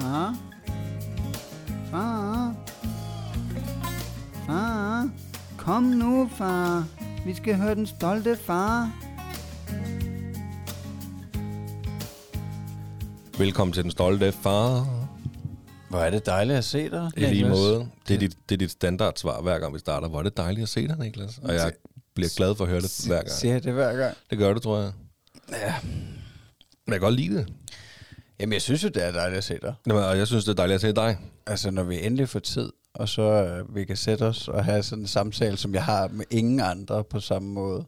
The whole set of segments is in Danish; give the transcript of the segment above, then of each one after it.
Far? Far? Far? Kom nu, far. Vi skal høre den stolte far. Velkommen til den stolte far. Hvor er det dejligt at se dig, I lige Niklas. måde. Det er, dit, det er dit standardsvar hver gang vi starter. Hvor er det dejligt at se dig, Niklas. Og jeg bliver glad for at høre det hver gang. Siger det hver gang? Det gør det, tror jeg. Ja. Men jeg kan godt lide det. Jamen, jeg synes jo, det er dejligt at se dig. Jamen, Og jeg synes, det er dejligt at se dig. Altså, når vi endelig får tid, og så øh, vi kan sætte os og have sådan en samtale, som jeg har med ingen andre på samme måde.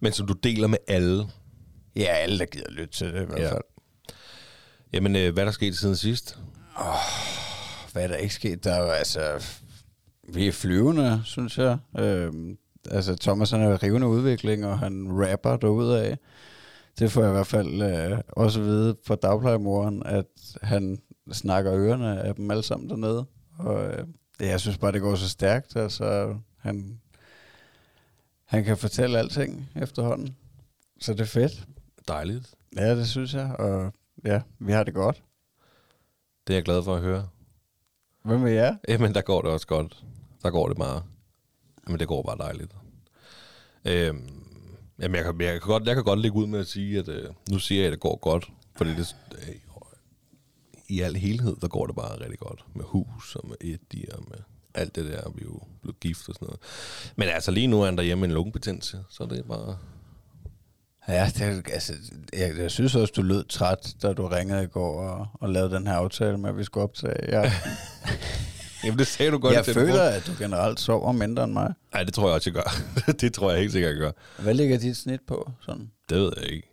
Men som du deler med alle. Ja, alle, der gider lytte til det i hvert Ja. fald. Jamen, øh, hvad er der sket siden sidst? Hvad er der ikke sket? Der er jo altså... Vi er flyvende, synes jeg. Øhm, altså, Thomas han er rivende udvikling, og han rapper derudad af. Det får jeg i hvert fald øh, også at vide fra dagplejemoren, at han snakker ørerne af dem alle sammen dernede. Og øh, jeg synes bare, det går så stærkt. Altså, han, han kan fortælle alting efterhånden. Så det er fedt. Dejligt. Ja, det synes jeg. Og ja, vi har det godt. Det er jeg glad for at høre. Hvad med jer? Jamen, der går det også godt. Der går det meget. Men det går bare dejligt. Øhm, jamen, jeg kan, jeg, kan godt, jeg kan godt lægge ud med at sige, at øh, nu siger jeg, at det går godt. Fordi det, øh, i al helhed, der går det bare rigtig godt. Med hus og med Eddie og med alt det der. Vi er jo blevet gift og sådan noget. Men altså, lige nu er han derhjemme med en lungebetændelse. Så det er bare... Ja, det, altså, jeg, jeg synes også, du lød træt, da du ringede i går og, og lavede den her aftale med, at vi skulle optage. Jeg, Jamen, det sagde du godt. jeg føler, at du generelt sover mindre end mig. Nej, det tror jeg også, jeg gør. det tror jeg helt sikkert, jeg gør. Hvad ligger dit snit på? Sådan? Det ved jeg ikke.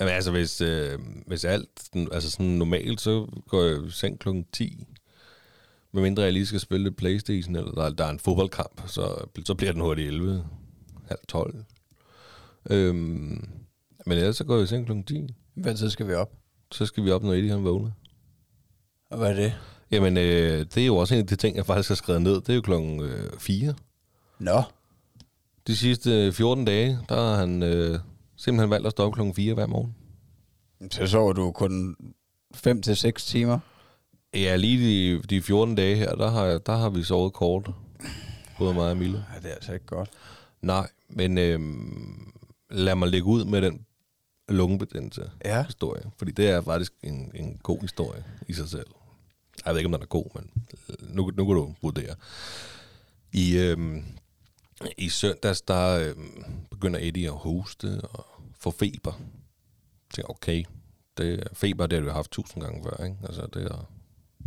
Jamen altså, hvis, øh, hvis alt, altså sådan normalt, så går jeg i seng klokken 10. Med mindre jeg lige skal spille lidt Playstation, eller der, der er en fodboldkamp, så, så bliver den hurtigt 11, halv 12. Øhm, men ellers så går jeg i seng klokken 10. Hvad tid skal vi op? Så skal vi op, når Eddie han vågner. Og hvad er det? Jamen, øh, det er jo også en af de ting, jeg faktisk har skrevet ned. Det er jo klokken øh, 4. Nå, De sidste 14 dage, der har han øh, simpelthen valgt at stå op klokken 4 hver morgen. så sover du kun 5 til seks timer. Ja, lige de, de 14 dage her, der har, der har vi sovet kort. Både mig og Mille. Ja, det er altså ikke godt. Nej, men øhm, lad mig lægge ud med den lungebetændelse Ja. historie. Fordi det er faktisk en, en god historie i sig selv. Jeg ved ikke, om den er god, men nu, nu kan du vurdere. I, øhm, i søndags, der øhm, begynder Eddie at hoste og få feber. Jeg tænker, okay, det, feber det har du haft tusind gange før. Ikke? Altså, det, er,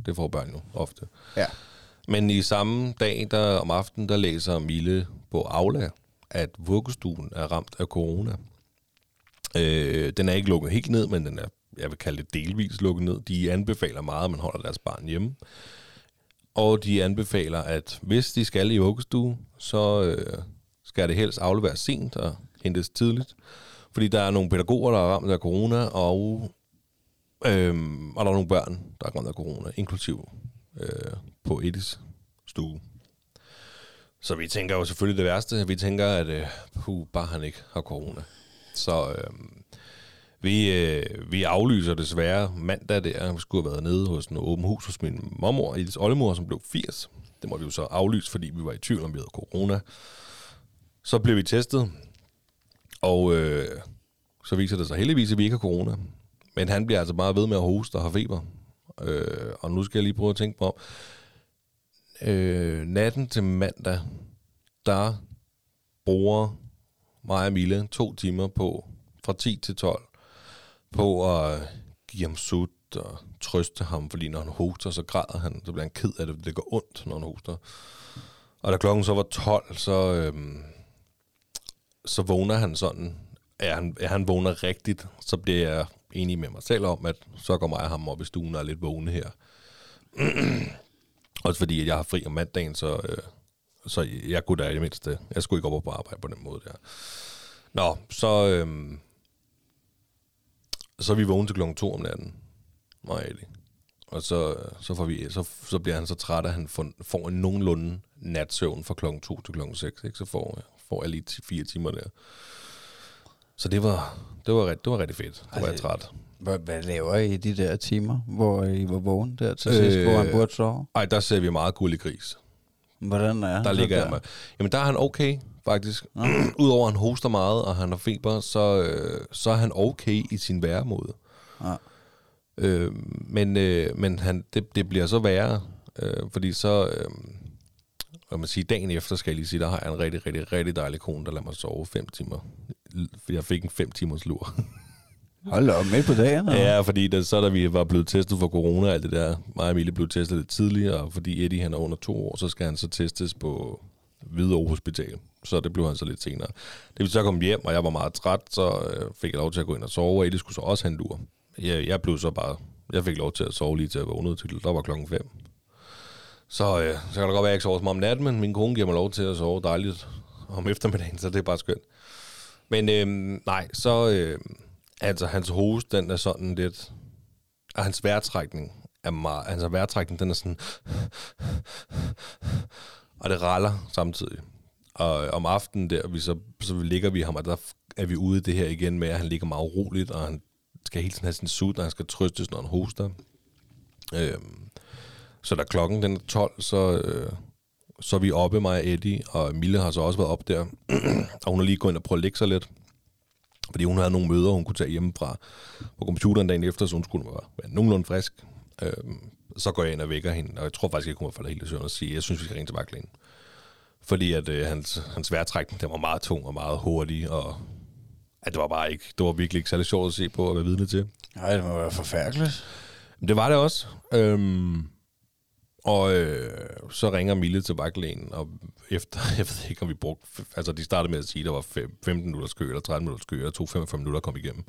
det får børn jo ofte. Ja. Men i samme dag, der om aftenen, der læser Mille på Aula, at vuggestuen er ramt af corona. Øh, den er ikke lukket helt ned, men den er, jeg vil kalde det delvis lukket ned. De anbefaler meget, at man holder deres barn hjemme. Og de anbefaler, at hvis de skal i vuggestue, så øh, skal det helst afleveres sent og hentes tidligt. Fordi der er nogle pædagoger, der er ramt af corona, og, øhm, og der er nogle børn, der er ramt af corona, inklusiv øh, på Edis stue. Så vi tænker jo selvfølgelig det værste. Vi tænker, at øh, puh, bare han ikke har corona. Så øh, vi, øh, vi aflyser desværre mandag der. Vi skulle have været nede hos en åben hus hos min mormor, Edis oldemor, som blev 80. Det måtte vi jo så aflyse, fordi vi var i tvivl om, vi havde corona. Så blev vi testet, og øh, så viser det sig heldigvis, at vi ikke har corona. Men han bliver altså bare ved med at hoste og har feber. Øh, og nu skal jeg lige prøve at tænke på, øh, natten til mandag, der bruger mig og Mille to timer på, fra 10 til 12, på at give ham sut og trøste ham, fordi når han hoster, så græder han, så bliver han ked af det, det går ondt, når han hoster. Og da klokken så var 12, så, øhm, så vågner han sådan, er han, er han vågner rigtigt, så bliver jeg enig med mig selv om, at så går mig og ham op i stuen og er lidt vågne her. Også fordi, at jeg har fri om mandagen, så, øh, så jeg kunne da i det mindste. Jeg skulle ikke op på arbejde på den måde der. Nå, så, øh, så er vi vågne til klokken 2 om natten. Mig og Eddie. Og så, så, får vi, så, så bliver han så træt, at han får, får en nogenlunde natsøvn fra klokken 2 til klokken 6. Ikke? Så får, får jeg lige fire timer der. Så det var, det var, ret- det var rigtig fedt. Det var jeg træt. Hvad, hvad laver I de der timer, hvor I var vågen der til sidst, Øh, hvor han burde sove? Ej, der ser vi meget guld i gris. Hvordan er Der så ligger jeg med. Jamen, der er han okay, faktisk. Udover at han hoster meget, og han har feber, så, øh, så er han okay i sin væremåde. Ja. Øh, men øh, men han, det, det bliver så værre, øh, fordi så... Øh, hvad man siger, dagen efter, skal jeg lige sige, der har jeg en rigtig, rigtig, rigtig dejlig kone, der lader mig sove fem timer. Jeg fik en fem timers lur. Hold op, midt på dagen? eller? Ja, fordi da, så da vi var blevet testet for corona og alt det der, mig og Emilie blev testet lidt tidligere, og fordi Eddie han er under to år, så skal han så testes på Hvidovre Hospital. Så det blev han så lidt senere. Det vi så kom hjem, og jeg var meget træt, så øh, fik jeg lov til at gå ind og sove, og Eli skulle så også have en lur. Jeg, jeg blev så bare, jeg fik lov til at sove lige til at vågne til, der var klokken 5. Så, øh, så kan det godt være, at jeg ikke sover så meget om natten, men min kone giver mig lov til at sove dejligt om eftermiddagen, så det er bare skønt. Men øh, nej, så... Øh, altså, hans host, den er sådan lidt... Og hans vejrtrækning er meget... Altså, vejrtrækning, den er sådan... Og det raller samtidig. Og om aftenen der, vi så, så ligger vi ham, og der er vi ude i det her igen med, at han ligger meget roligt, og han skal hele tiden have sin sut, og han skal trøstes, når han hoster. Øhm, så da klokken den er 12, så, øh, så er vi oppe, mig og Eddie, og Mille har så også været op der. og hun har lige gået ind og prøvet at lægge sig lidt. Fordi hun havde nogle møder, hun kunne tage hjemmefra på computeren dagen efter, så hun skulle være, være nogenlunde frisk. Øhm, så går jeg ind og vækker hende, og jeg tror faktisk ikke, hun var faldet helt i søvn og sige, jeg synes, vi skal ringe til vagtlægen. Fordi at øh, hans, hans vejrtrækning, den var meget tung og meget hurtig, og at det var bare ikke, det var virkelig ikke særlig sjovt at se på og være vidne til. Nej, det må være forfærdeligt. Men det var det også. Øhm, og øh, så ringer Mille til vagtlægen, og efter, jeg ved ikke, om vi brugte, altså de startede med at sige, at der var fem- 15 minutters kø, eller 13 minutters kø, og tog 45 minutter komme igennem.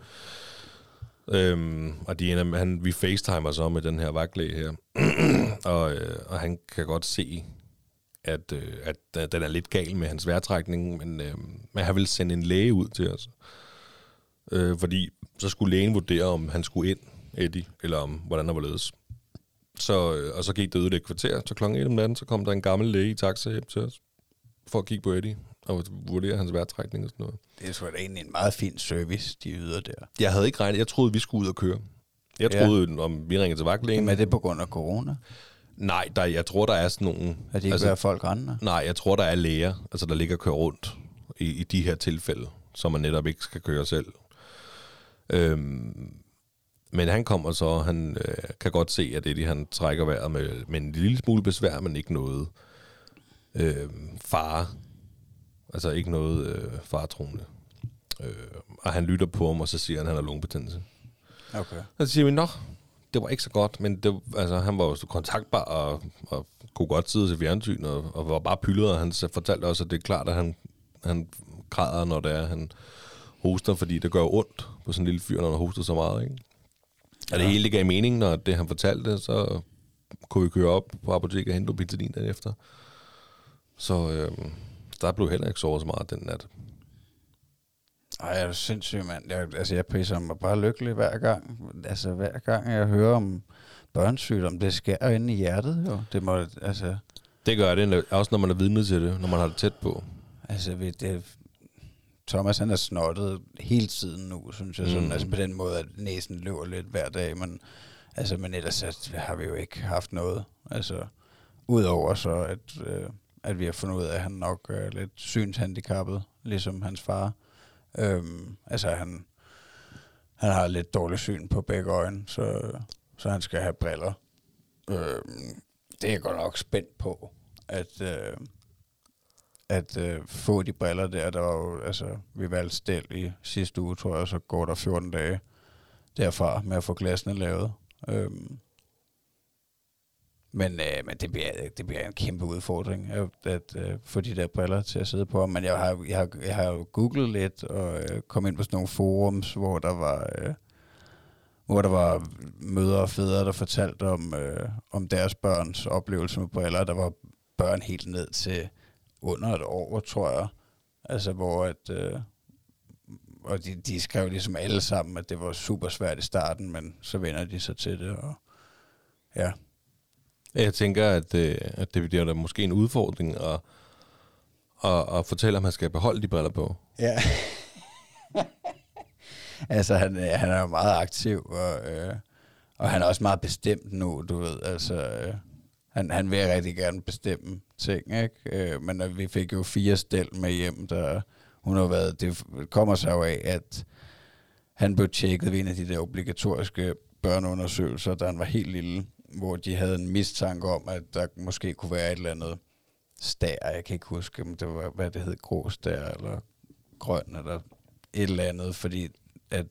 Øhm, og de ender, han, vi facetimer så med den her vagtlæge her, og, øh, og han kan godt se, at, øh, at den er lidt gal med hans vejrtrækning, men, øh, men han vil sende en læge ud til os. Øh, fordi så skulle lægen vurdere, om han skulle ind, Eddie, eller om hvordan der var ledes. Så, øh, og så gik det ud et kvarter, så klokken 1 om natten, så kom der en gammel læge i taxa hjem til os, for at kigge på Eddie, og vurdere hans vejrtrækning og sådan noget. Det er sgu da egentlig en meget fin service, de yder der. Jeg havde ikke regnet, jeg troede, vi skulle ud og køre. Jeg Ja. troede, om vi ringede til vagtlægen. Men er det på grund af corona? Nej, der, jeg tror, der er sådan nogle... At de ikke altså, være folk rendende? Nej, jeg tror, der er læger, altså der ligger og kører rundt i, i de her tilfælde, så man netop ikke skal køre selv. Øhm, men han kommer så, han øh, kan godt se, at Eddie han trækker vejret med, med en lille smule besvær, men ikke noget øh, fare. Altså ikke noget øh, faretroende. Øh, og han lytter på ham, og så siger han, at han har lungebetændelse. Okay. Og så siger vi, nå, det var ikke så godt, men det, altså, han var jo så kontaktbar og, og kunne godt sidde til fjernsyn og, og var bare pyldet, og han fortalte også, at det er klart, at han, han græder, når det er, han hoster, fordi det gør ondt på sådan en lille fyr, når han hoster så meget, ikke? Og det hele det gav mening, når det han fortalte, så kunne vi køre op på apoteket og hente dagen efter. Så øh, der blev heller ikke sovet så meget den nat. Ej, jeg er sindssyg, mand. Jeg, altså, jeg priser mig bare lykkelig hver gang. Altså, hver gang jeg hører om børnesygdom, det skærer inde i hjertet, jo. Det må, altså, Det gør det, også når man er vidne til det, når man har det tæt på. altså, det, Thomas, han er snottet hele tiden nu, synes jeg. Sådan, Mm. Altså, på den måde, at næsen løber lidt hver dag, men, altså, men ellers så har vi jo ikke haft noget. Altså, udover så, at, øh, at vi har fundet ud af, at han nok er lidt synshandicappet, ligesom hans far. Øhm, altså, han, han har lidt dårlig syn på begge øjne, så, så han skal have briller. Øhm, det er jeg godt nok spændt på, at, øh, at øh, få de briller der. Der var jo, altså, vi valgte stel i sidste uge, tror jeg, så går der 14 dage derfra med at få glasene lavet. Øhm, men, øh, men det, bliver, det bliver en kæmpe udfordring at, at øh, få de der briller til at sidde på. Men jeg har, jeg har, jeg har jo googlet lidt og øh, kom ind på sådan nogle forums, hvor der var... Øh, hvor der var mødre og fædre, der fortalte om, øh, om deres børns oplevelse med briller. Der var børn helt ned til under et år, tror jeg. Altså, hvor at, øh, og de, de skrev ligesom alle sammen, at det var super svært i starten, men så vender de sig til det, og ja. Jeg tænker, at, øh, at det bliver da måske en udfordring at, at, at fortælle, om han skal beholde de briller på. Ja. altså, han, øh, han er jo meget aktiv, og, øh, og han er også meget bestemt nu, du ved. Altså, øh, han, han vil rigtig gerne bestemme ting, ikke? Øh, men øh, vi fik jo fire stel med hjem, der hun har været, det kommer sig jo af, at han blev tjekket ved en af de der obligatoriske børneundersøgelser, da han var helt lille, hvor de havde en mistanke om, at der måske kunne være et eller andet stær, jeg kan ikke huske, om det var, hvad det hed, grå stær, eller grøn, eller et eller andet, fordi at,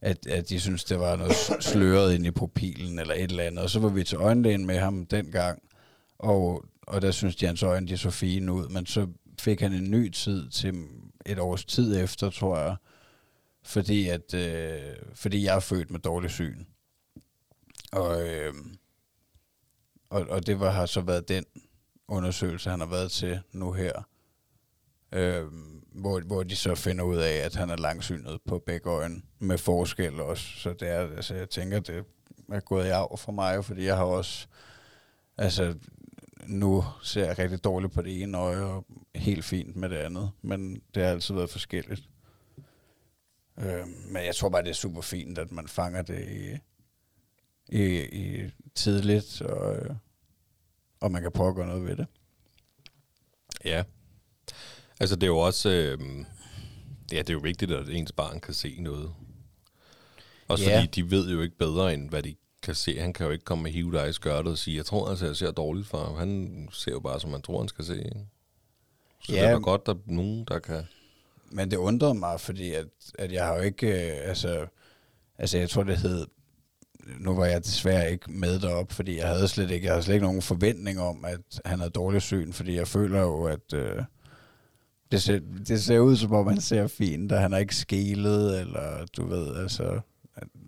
at, at de synes det var noget sløret ind i pupillen, eller et eller andet. Og så var vi til øjenlægen med ham dengang, og, og der synes de, hans øjne de så fine ud, men så fik han en ny tid til et års tid efter, tror jeg, fordi, at, øh, fordi jeg er født med dårlig syn. Og, øh, og, og det var, har så været den undersøgelse, han har været til nu her, øh, hvor, hvor de så finder ud af, at han er langsynet på begge øjne, med forskel også. Så det er, altså, jeg tænker, det er gået i arv for mig, fordi jeg har også, altså, nu ser jeg rigtig dårligt på det ene øje, og helt fint med det andet, men det har altid været forskelligt. Øh, men jeg tror bare, det er super fint, at man fanger det i, i, i tidligt, og, og man kan prøve at gøre noget ved det. Ja. Altså, det er jo også... Øh, ja, det er jo vigtigt, at ens barn kan se noget. Også Ja. fordi de ved jo ikke bedre, end hvad de kan se. Han kan jo ikke komme med hive dig i skørtet og sige, jeg tror altså, jeg ser dårligt for ham. Han ser jo bare, som man tror, han skal se. Ikke? Så Ja. det er godt, der er nogen, der kan... Men det undrede mig, fordi at, at jeg har jo ikke, øh, altså, altså jeg tror det hed, nu var jeg desværre ikke med derop, fordi jeg havde slet ikke, jeg havde slet ikke nogen forventning om, at han havde dårlig syn, fordi jeg føler jo, at øh, det, ser, det ser ud som om, han ser fint, og han er ikke skelet, eller du ved, altså,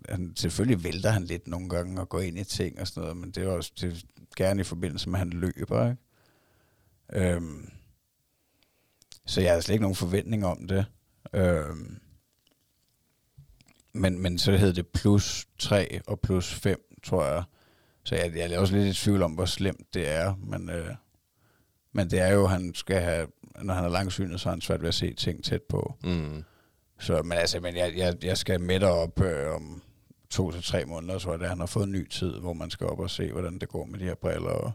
han, selvfølgelig vælter han lidt nogle gange og går ind i ting og sådan noget, men det er også det, er gerne i forbindelse med, at han løber, ikke? Øhm, så jeg havde slet ikke nogen forventning om det. Øhm, men, men så hed det plus 3 og plus 5, tror jeg. Så jeg, jeg er også lidt i tvivl om, hvor slemt det er. Men, øh, men det er jo, han skal have, når han er langsynet, så har han svært ved at se ting tæt på. Mm. Så, men altså, men jeg, jeg, jeg skal med derop øh, om to til tre måneder, tror jeg, er. han har fået en ny tid, hvor man skal op og se, hvordan det går med de her briller, og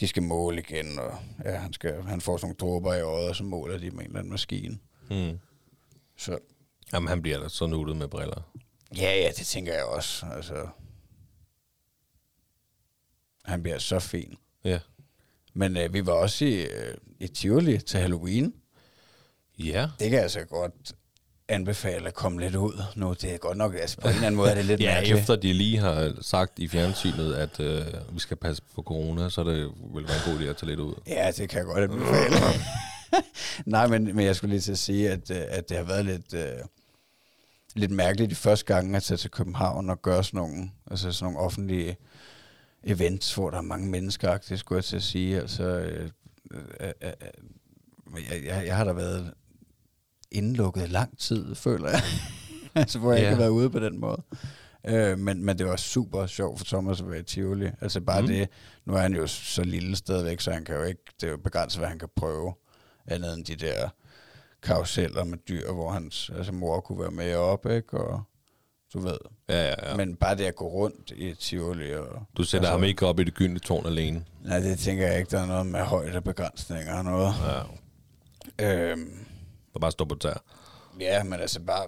de skal måle igen, og ja, han, skal, han får sådan nogle dråber i øjet, og så måler de med en eller anden maskine. Mm. Så Jamen, han bliver da så nuttet med briller. ja, ja, det tænker jeg også. Altså, han bliver så fin. Ja. Men øh, vi var også i, øh, i Tivoli til Halloween. Ja. Det kan jeg altså godt anbefale at komme lidt ud nu. Det er godt nok, altså på en eller anden måde er det lidt Ja, mærkeligt. efter de lige har sagt i fjernsynet, at øh, vi skal passe på corona, så er det vel være en god idé at tage lidt ud. Ja, det kan jeg godt anbefale. Nej, men, men jeg skulle lige til at sige, at, øh, at det har været lidt, øh, lidt mærkeligt de første gange at tage til København og gøre sådan nogle, altså sådan nogle offentlige events, hvor der er mange mennesker, det skulle jeg til at sige. Altså, øh, øh, øh, øh, men jeg, jeg, jeg har da været indlukket lang tid, føler jeg. altså, hvor jeg Ja. ikke har været ude på den måde. Øh, men, men det var super sjovt for Thomas at være i Tivoli. Altså bare mm. det, nu er han jo så lille stadigvæk, så han kan jo ikke, det er jo begrænset, hvad han kan prøve, andet end de der karuseller med dyr, hvor hans altså mor kunne være med op, ikke? Og du ved. Ja, ja, Ja. Men bare det at gå rundt i Tivoli og... Du sætter altså, ham ikke op i det gyldne tårn alene. Nej, det tænker jeg ikke, der er noget med højdebegrænsninger og noget. Ja. Øhm, Der bare stå på tær. Ja, men altså bare,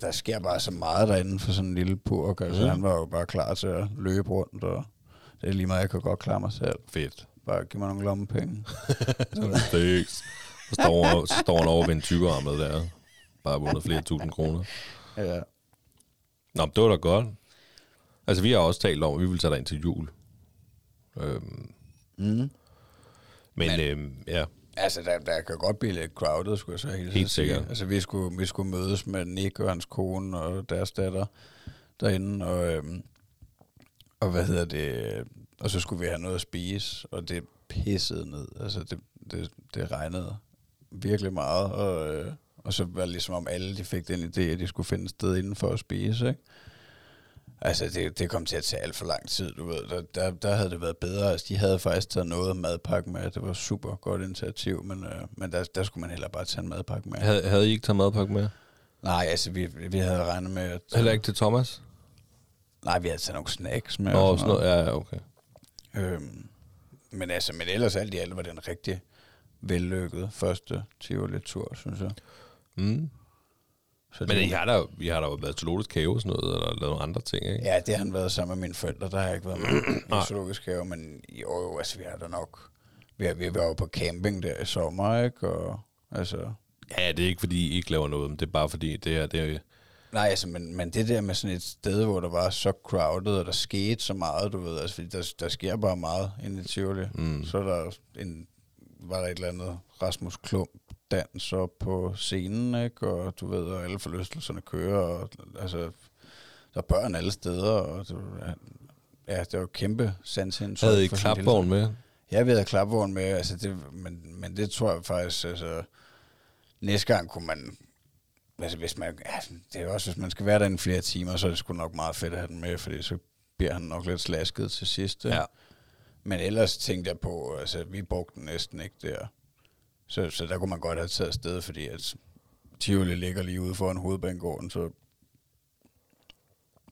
der sker bare så meget derinde for sådan en lille purk. Altså, mm. han var jo bare klar til at løbe rundt, og det er lige meget, jeg kan godt klare mig selv. Fedt. Bare giv mig nogle lommepenge. Thanks. Så står, så står han over ved en typerarmet der. Bare vundet flere tusind kroner. ja. Nå, men det var da godt. Altså, vi har også talt om, at vi vil tage dig ind til jul. Øhm, Mm. men, Men- øhm, ja, Altså, der, der kan godt blive lidt crowded, skulle jeg så helt, Helt sikkert. Altså, vi skulle, vi skulle mødes med Nick og hans kone og deres datter derinde, og, øhm, og hvad hedder det, og så skulle vi have noget at spise, og det pissede ned. Altså, det, det, det regnede virkelig meget, og, øh, og så var det ligesom om alle, de fik den idé, at de skulle finde et sted inden for at spise, ikke? Altså, det, det kom til at tage alt for lang tid, du ved. Der, der, der havde det været bedre. Altså, de havde faktisk taget noget madpakke med. Det var super godt initiativ, men, øh, men der, der skulle man heller bare tage en madpakke med. havde, havde I ikke taget madpakke med? Nej, altså, vi, vi havde regnet med, at... Heller ikke til Thomas? Nej, vi havde taget nogle snacks med. Nå, og sådan noget. Ja, ja, okay. Øhm, men altså, men ellers alt i alt var det en rigtig vellykket første Tivoli-tur, synes jeg. Mm. Så Men I har da, I har da jo været til Lotus Cave og sådan noget, eller lavet nogle andre ting, ikke? Ja, det har han været sammen med mine forældre. Der har jeg ikke været med i zoologisk have, men jo, jo, altså vi har da nok... Vi, har, vi var jo på camping der i sommer, ikke? Og, altså, Ja, det er ikke, fordi I ikke laver noget, men det er bare fordi, det er, det er nej, altså, men, men det der med sådan et sted, hvor der var så crowded, og der skete så meget, du ved, altså, fordi der, der sker bare meget inde i Tivoli. Mm. Så er der en, var der et eller andet Rasmus Klump dans op på scenen, ikke? Og du ved, og alle forlystelserne kører, og altså, der er børn alle steder, og du, ja, det var jo kæmpe sansindtryk. Havde I klapvogn med? Ja, vi havde klapvogn med, altså det, men, men det tror jeg faktisk, altså, næste gang kunne man, altså hvis man, ja, det er også, hvis man skal være der i flere timer, så er det sgu nok meget fedt at have den med, fordi så bliver han nok lidt slasket til sidst. Ja. Men ellers tænkte jeg på, altså vi brugte den næsten ikke der. Så, så der kunne man godt have taget afsted, fordi at Tivoli ligger lige ude foran hovedbanegården, så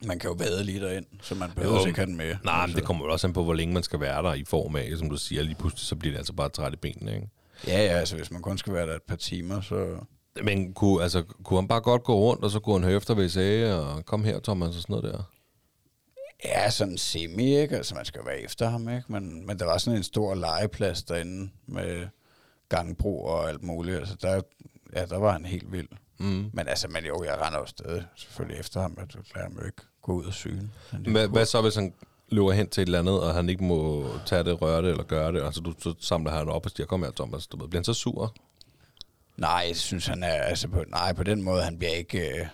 man kan jo vade lige derind, så man behøver Jo. ikke have den med. Nej, men Altså. det kommer jo også an på, hvor længe man skal være der i form af, som du siger, lige pludselig, så bliver det altså bare træt i benene, ikke? Ja, ja, altså hvis man kun skal være der et par timer, så... Men kunne, altså, kunne han bare godt gå rundt, og så kunne han høre efter, hvad I sagde, og kom her, Thomas, og sådan noget der? Ja, sådan semi, ikke? Altså man skal jo være efter ham, ikke? Men, men der var sådan en stor legeplads derinde med gangbro og alt muligt. Altså der, ja, der var han helt vild. Mm. Men altså, men jo, jeg render jo stadig selvfølgelig efter ham, at du lader ham jo ikke gå ud og syne. Hvad, hvad så, hvis han løber hen til et eller andet, og han ikke må tage det, røre det eller gøre det? Altså, du, så samler han op og siger, kom her, Thomas. Du ved, bliver han så sur? Nej, jeg synes, han er, altså på, nej, på den måde, han bliver ikke, øh,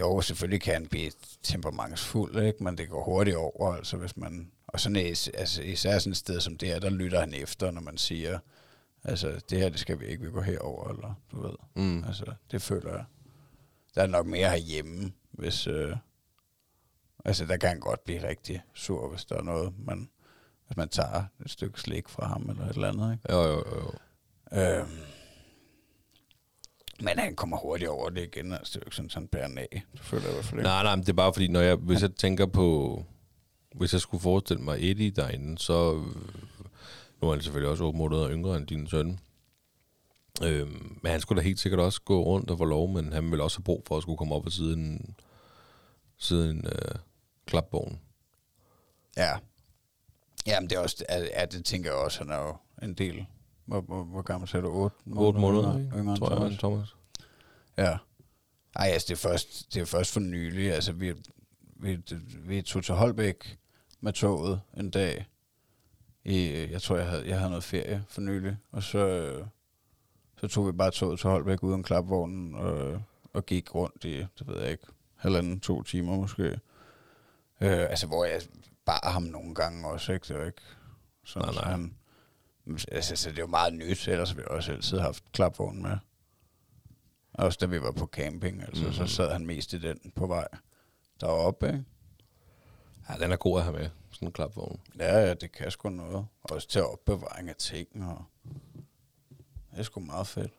jo, selvfølgelig kan han blive temperamentsfuld, ikke? men det går hurtigt over, altså hvis man, og sådan altså, især sådan et sted som det her, der lytter han efter, når man siger, altså det her, det skal vi ikke, vi går herover eller du ved, Mm. altså det føler jeg. Der er nok mere herhjemme, hvis, øh, altså der kan han godt blive rigtig sur, hvis der er noget, man, hvis man tager et stykke slik fra ham eller et eller andet, ikke? Jo, jo, jo. Øhm, men han kommer hurtigt over det igen, altså det er jo ikke sådan, at han bærer af. Det føler jeg i hvert fald ikke. Nej, nej, men det er bare fordi, når jeg, hvis jeg tænker på, hvis jeg skulle forestille mig Eddie derinde, så, nu er han selvfølgelig også 8 måneder yngre end din søn, øhm, men han skulle da helt sikkert også gå rundt og få lov, men han vil også have brug for at skulle komme op og sidde en, sidde en øh, klapvogn. Ja. Jamen det er også, ja, ja, det tænker jeg også, han er jo en del. Hvor, hvor, hvor gammel ser du? 8 8 måneder, yngre, ikke? yngre end tror jeg, Thomas? Thomas. Ja. Ej, altså det er først, det er først for nylig. Altså vi, vi, vi tog til Holbæk med toget en dag. I, jeg tror, jeg havde, jeg havde noget ferie for nylig. Og så, øh, så tog vi bare toget til Holbæk uden klapvognen og, og gik rundt i, det ved jeg ikke, halvanden, to timer måske. Øh, altså hvor jeg bar ham nogle gange også, ikke? Det var ikke sådan, Nej, så nej. han, altså, så det er jo meget nyt, ellers har vi også altid haft klapvogn med. Også da vi var på camping, altså, mm-hmm. så sad han mest i den på vej deroppe, ikke? Ja, den er god at have med, sådan en klapvogn. Ja, ja, det kan sgu noget. Også til opbevaring af ting, og det er sgu meget fedt.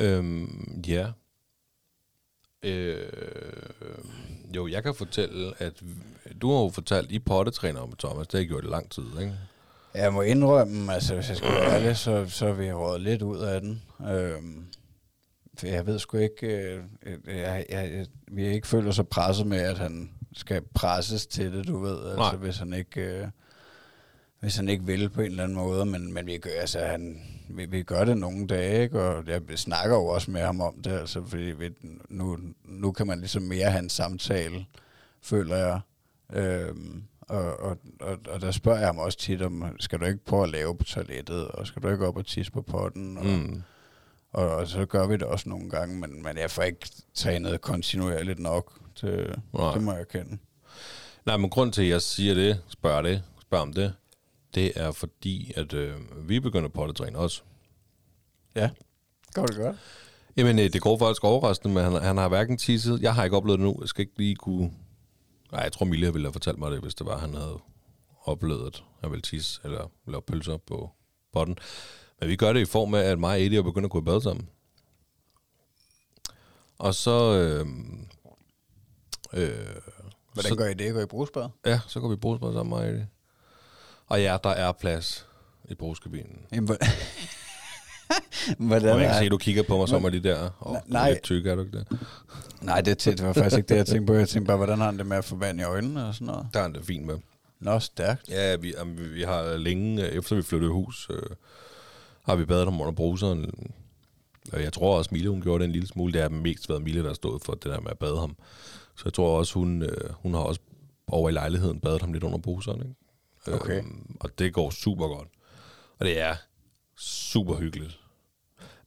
Øhm, ja. Øh, jo, jeg kan fortælle, at du har jo fortalt, I pottetræner om Thomas. Det har I gjort i lang tid, ikke? Jeg må indrømme, altså hvis jeg skal være ærlig, så, så er vi rådet lidt ud af den. Øhm, for jeg ved sgu ikke, øh, øh, jeg, jeg, jeg, vi ikke føler så presset med, at han skal presses til det, du ved. Altså Nej. hvis han ikke... Øh, hvis han ikke vil på en eller anden måde, men, men vi, gør, altså, han, vi, vi gør det nogle dage, ikke? og jeg snakker jo også med ham om det, altså, fordi vi, nu, nu kan man ligesom mere have en samtale, føler jeg. Øhm, og, og, og, og der spørger jeg ham også tit om, skal du ikke prøve at lave på toilettet, og skal du ikke op og tisse på potten? Og, Mm. og, og så gør vi det også nogle gange, men, men jeg får ikke trænet kontinuerligt nok, til, Nej. det må jeg kende. Nej, men grund til, at jeg siger det, spørger det, spørger om det, det er fordi, at øh, vi begynder på at træne også. Ja, går det godt? Jamen, øh, det går faktisk overraskende, men han, han har hverken tisset. Jeg har ikke oplevet det nu. Jeg skal ikke lige kunne... Nej, jeg tror, Mille ville have fortalt mig det, hvis det var, han havde oplevet, at han ville tisse eller lave pølser på potten. Men vi gør det i form af, at mig og Eddie er begyndt at gå i bad sammen. Og så... Øh, øh, Hvordan så, gør I det? Går I brugsbad? Ja, så går vi i brugsbad sammen med Eddie. Og ja, der er plads i brugskabinen. Jamen, Hvordan jeg kan er... se, at du kigger på mig som er de der. Oh, Nej. nej. Lidt tyk, er du ikke det? Nej, det, er det var faktisk ikke det, jeg tænkte på. Jeg tænkte bare, hvordan har han det med at få vand i øjnene og sådan noget? Der er han da fint med. Nå, stærkt. Ja, vi, jamen, vi- har længe, øh, efter vi flyttede hus, øh, har vi badet ham under bruseren. Og jeg tror også, Mille hun gjorde det en lille smule. Det har mest været Mille, der har stået for det der med at bade ham. Så jeg tror også, hun, øh, hun har også over i lejligheden badet ham lidt under bruseren. Ikke? Okay. Øhm, og det går super godt. Og det er super hyggeligt.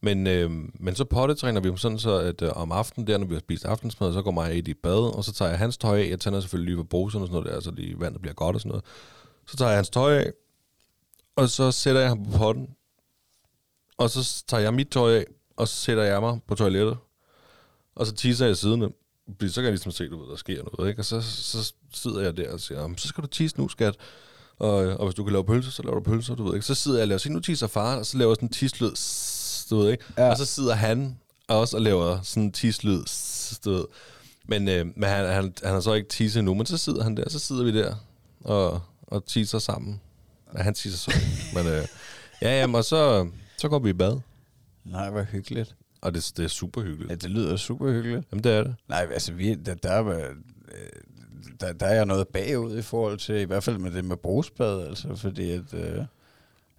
Men, øh, men så pottetræner vi dem sådan så, at øh, om aftenen der, når vi har spist aftensmad, så går mig i bad, og så tager jeg hans tøj af. Jeg tænder selvfølgelig lige på bruserne og sådan noget der, så lige vandet bliver godt og sådan noget. Så tager jeg hans tøj af, og så sætter jeg ham på potten. Og så tager jeg mit tøj af, og så sætter jeg mig på toilettet. Og så tisser jeg siden. Fordi så kan jeg ligesom se, du ved, der sker noget, ikke? Og så, så sidder jeg der og siger, så skal du tisse nu, skat. Og, og hvis du kan lave pølser, så laver du pølser, du ved ikke. Så sidder jeg og laver, sig nu tisser far, og så laver jeg sådan en tislyd, du ved ikke. Ja. Og så sidder han også og laver sådan en tislyd, du ved. Men, øh, men han, han, han har så ikke tisset nu, men så sidder han der, så sidder vi der og, og tisser sammen. Ja, han tisser så. men øh, ja, jamen, og så, så går vi i bad. Nej, hvor hyggeligt. Og det, det er super hyggeligt. Ja, det lyder super hyggeligt. Jamen, det er det. Nej, altså, vi, der, der, er, øh, der, der er jeg noget bagud i forhold til, i hvert fald med det med brugsbad, altså, fordi at, øh,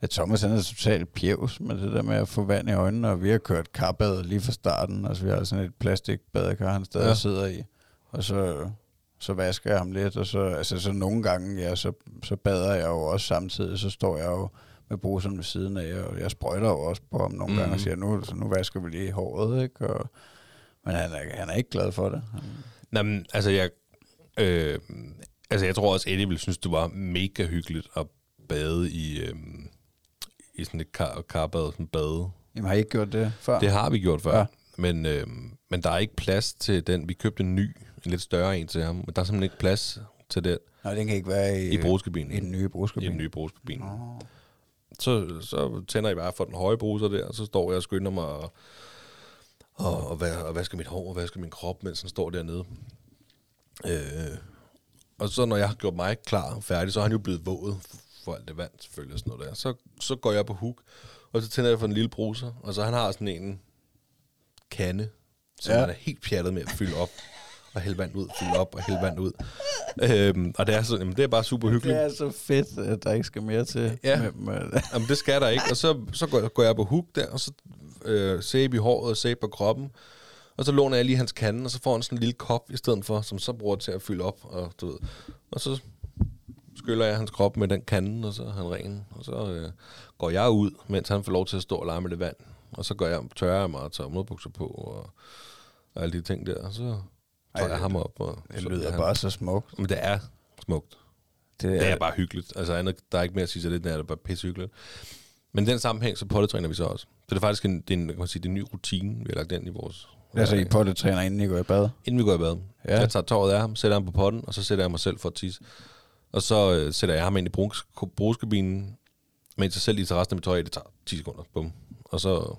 at Thomas han er totalt pjevs med det der med at få vand i øjnene, og vi har kørt karbad lige fra starten, altså vi har sådan et plastikbadekar, han stadig ja. Sidder i, og så, så vasker jeg ham lidt, og så, altså, så nogle gange, ja, så, så bader jeg jo også samtidig, så står jeg jo med bruseren ved siden af, og jeg sprøjter jo også på ham nogle mm. gange og Mhm. siger, nu, så nu vasker vi lige håret, ikke? Og, men han er, han er ikke glad for det. Han, Nå, men, altså, jeg, øh, altså, jeg tror også, Eddie ville synes, det var mega hyggeligt at bade i, øh, i sådan et kar, karbad, sådan bade. Jamen har I ikke gjort det før? Det har vi gjort før. Ja. Men, øh, men der er ikke plads til den. Vi købte en ny, en lidt større en til ham, men der er simpelthen ikke plads til den Nej, den kan ikke være i, i brugskabinen. i den nye I brugskabine. den nye brugskabine. Nå. Så, så tænder jeg bare for den høje bruser der, og så står jeg og skynder mig og, og, og, va- og vasker mit hår og vasker min krop, mens han står dernede. Øh, og så når jeg har gjort mig klar og færdig, så er han jo blevet våget for alt det vand, selvfølgelig og sådan noget der. Så, så går jeg på hook, og så tænder jeg for en lille bruser, og så han har sådan en kande, som Ja. han er helt pjattet med at fylde op, og hælde vand ud, fylde op og hælde vand ud. Øhm, og det er, så, jamen, det er bare super hyggeligt. Det er så fedt, at der ikke skal mere til. Ja. Med, med, Jamen, det skal der ikke. Og så, så går, går jeg på hook der, og så øh, sæbe i håret og sæbe på kroppen. Og så låner jeg lige hans kande, og så får han sådan en lille kop i stedet for, som så bruger til at fylde op. Og, du ved. og så skyller jeg hans krop med den kande, og så er han ren. Og så øh, går jeg ud, mens han får lov til at stå og lege med det vand. Og så går jeg, tørrer jeg mig og tager underbukser på, og, og alle de ting der. Og så tager Ej, jeg ham op. Og, det så lyder han, bare så smukt. Men det er smukt. Det Det er bare hyggeligt. Altså, andet, der er ikke mere at sige til det, det er bare pisse hyggeligt. Men i den sammenhæng, så pottetræner vi så også. Så det er faktisk en, det er en, kan man sige, det er en ny rutine, vi har lagt ind i vores... Altså, I pottetræner, inden I går i bad? Inden vi går i bad. Ja. Jeg tager tåret af ham, sætter ham på potten, og så sætter jeg mig selv for at tisse. Og så øh, sætter jeg ham ind i brugs, brugskabinen, mens jeg selv lige tager resten af mit tøj af. Det tager 10 sekunder. Bum. Og så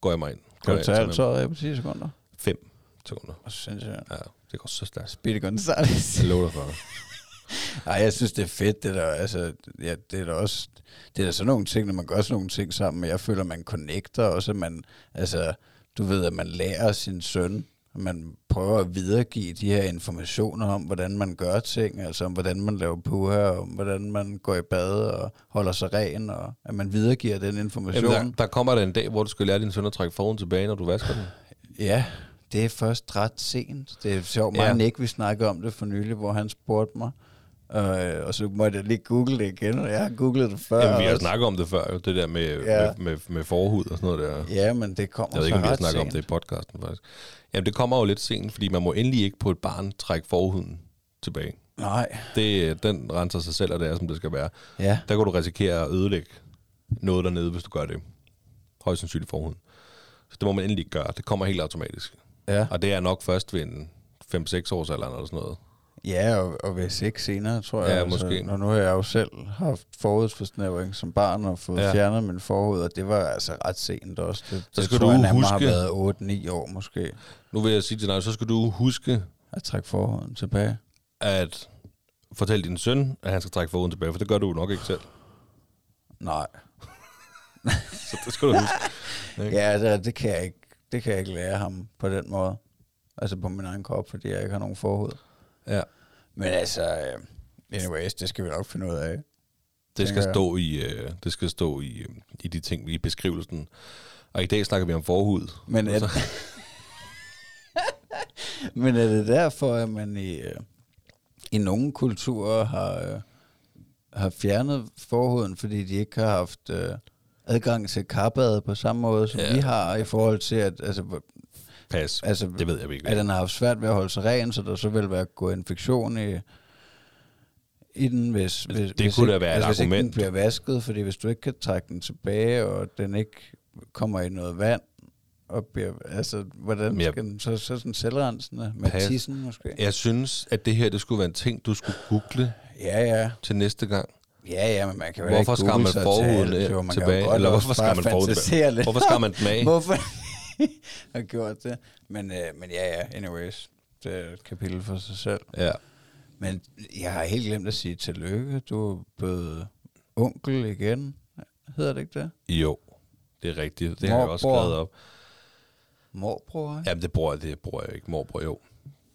går jeg mig ind. Kan du tage alt tøjet af på 10 sekunder? 5 sekunder. Og så synes jeg, Ja, det går så stærkt. Speedy Gonzales. Jeg lover dig for det. Nej, jeg synes, det er fedt, det der, altså, ja, det er da også, det er da sådan nogle ting, når man gør sådan nogle ting sammen, men jeg føler, man connecter også, at man, altså, du ved, at man lærer sin søn, man prøver at videregive de her informationer om, hvordan man gør ting, altså om, hvordan man laver puha, og om, hvordan man går i bad og holder sig ren, og at man videregiver den information. Jamen, der, der kommer der en dag, hvor du skal lære din søn at trække forhuden tilbage, når du vasker den. Ja, det er først ret sent. Det er sjovt, mig Ja. Nick, vi snakkede om det for nylig, hvor han spurgte mig, øh, og så måtte jeg lige google det igen, og jeg har googlet det før. Jamen, vi har også. snakket om det før, jo, det der med, Ja. med, med, med forhud og sådan noget der. Ja, men det kommer Jeg ved ikke, om vi har snakket om det i podcasten, faktisk. Jamen, det kommer jo lidt sent, fordi man må endelig ikke på et barn trække forhuden tilbage. Nej, Det, den renser sig selv, og det er, som det skal være. ja. Der kan du risikere at ødelægge noget dernede, hvis du gør det. Højst sandsynligt forhuden. Så det må man endelig gøre. Det kommer helt automatisk. Ja, Og det er nok først ved en 5-6 års alder eller sådan noget. Ja, og, og ved sex senere, tror jeg. Ja, måske. Når nu har jeg jo selv haft forhudsforsnævring som barn og fået Ja. ja. fjernet min forhud, og det var altså ret sent også. Det, Så det skal tror du jeg huske- har været 8-9 år måske, Nu vil jeg sige til dig, så skal du huske at trække forhuden tilbage. at fortælle din søn, at han skal trække forhuden tilbage, for det gør du nok ikke selv. Nej. Så det skal du huske. Ja, det, det, kan jeg ikke, det kan jeg ikke lære ham på den måde. Altså på min egen krop, fordi jeg ikke har nogen forhud. Ja. Men altså, øh, anyways, det skal vi nok finde ud af. Det skal stå i, øh, det skal stå i, øh, i de ting i beskrivelsen. Og i dag snakker vi om forhud. Men er, Så- men er det derfor, at man i, øh, i nogle kulturer har, øh, har fjernet forhuden, fordi de ikke har haft øh, adgang til karbad på samme måde, som Ja. vi har, i forhold til, at altså, Pas. altså, Det ved jeg virkelig. at den har haft svært ved at holde sig ren, så der så vil være gået infektion i, i den, hvis, hvis, det hvis kunne ikke, da være et altså, hvis ikke den argument. bliver vasket, fordi hvis du ikke kan trække den tilbage, og den ikke kommer i noget vand, og bliver, altså, hvordan jeg- skal den så, så sådan selvrensende med Pas. tissen måske? Jeg synes, at det her det skulle være en ting, du skulle google Ja, ja. til næste gang. Ja, ja, men man kan jo Hvorfor ikke google man sig til alt, jo. Man tilbage? Eller hvorfor bare man forhuden. Hvorfor skar man den af? Hvorfor har gjort det? Men, øh, men ja, ja, anyways. Det er et kapitel for sig selv. Ja. Men jeg har helt glemt at sige tillykke. Du er blevet onkel igen. Hedder det ikke det? Jo, det er rigtigt. Det har jeg også Morbror. skrevet op. Morbror? Jamen, det bruger, jeg, det bruger jeg ikke. Morbror, jo.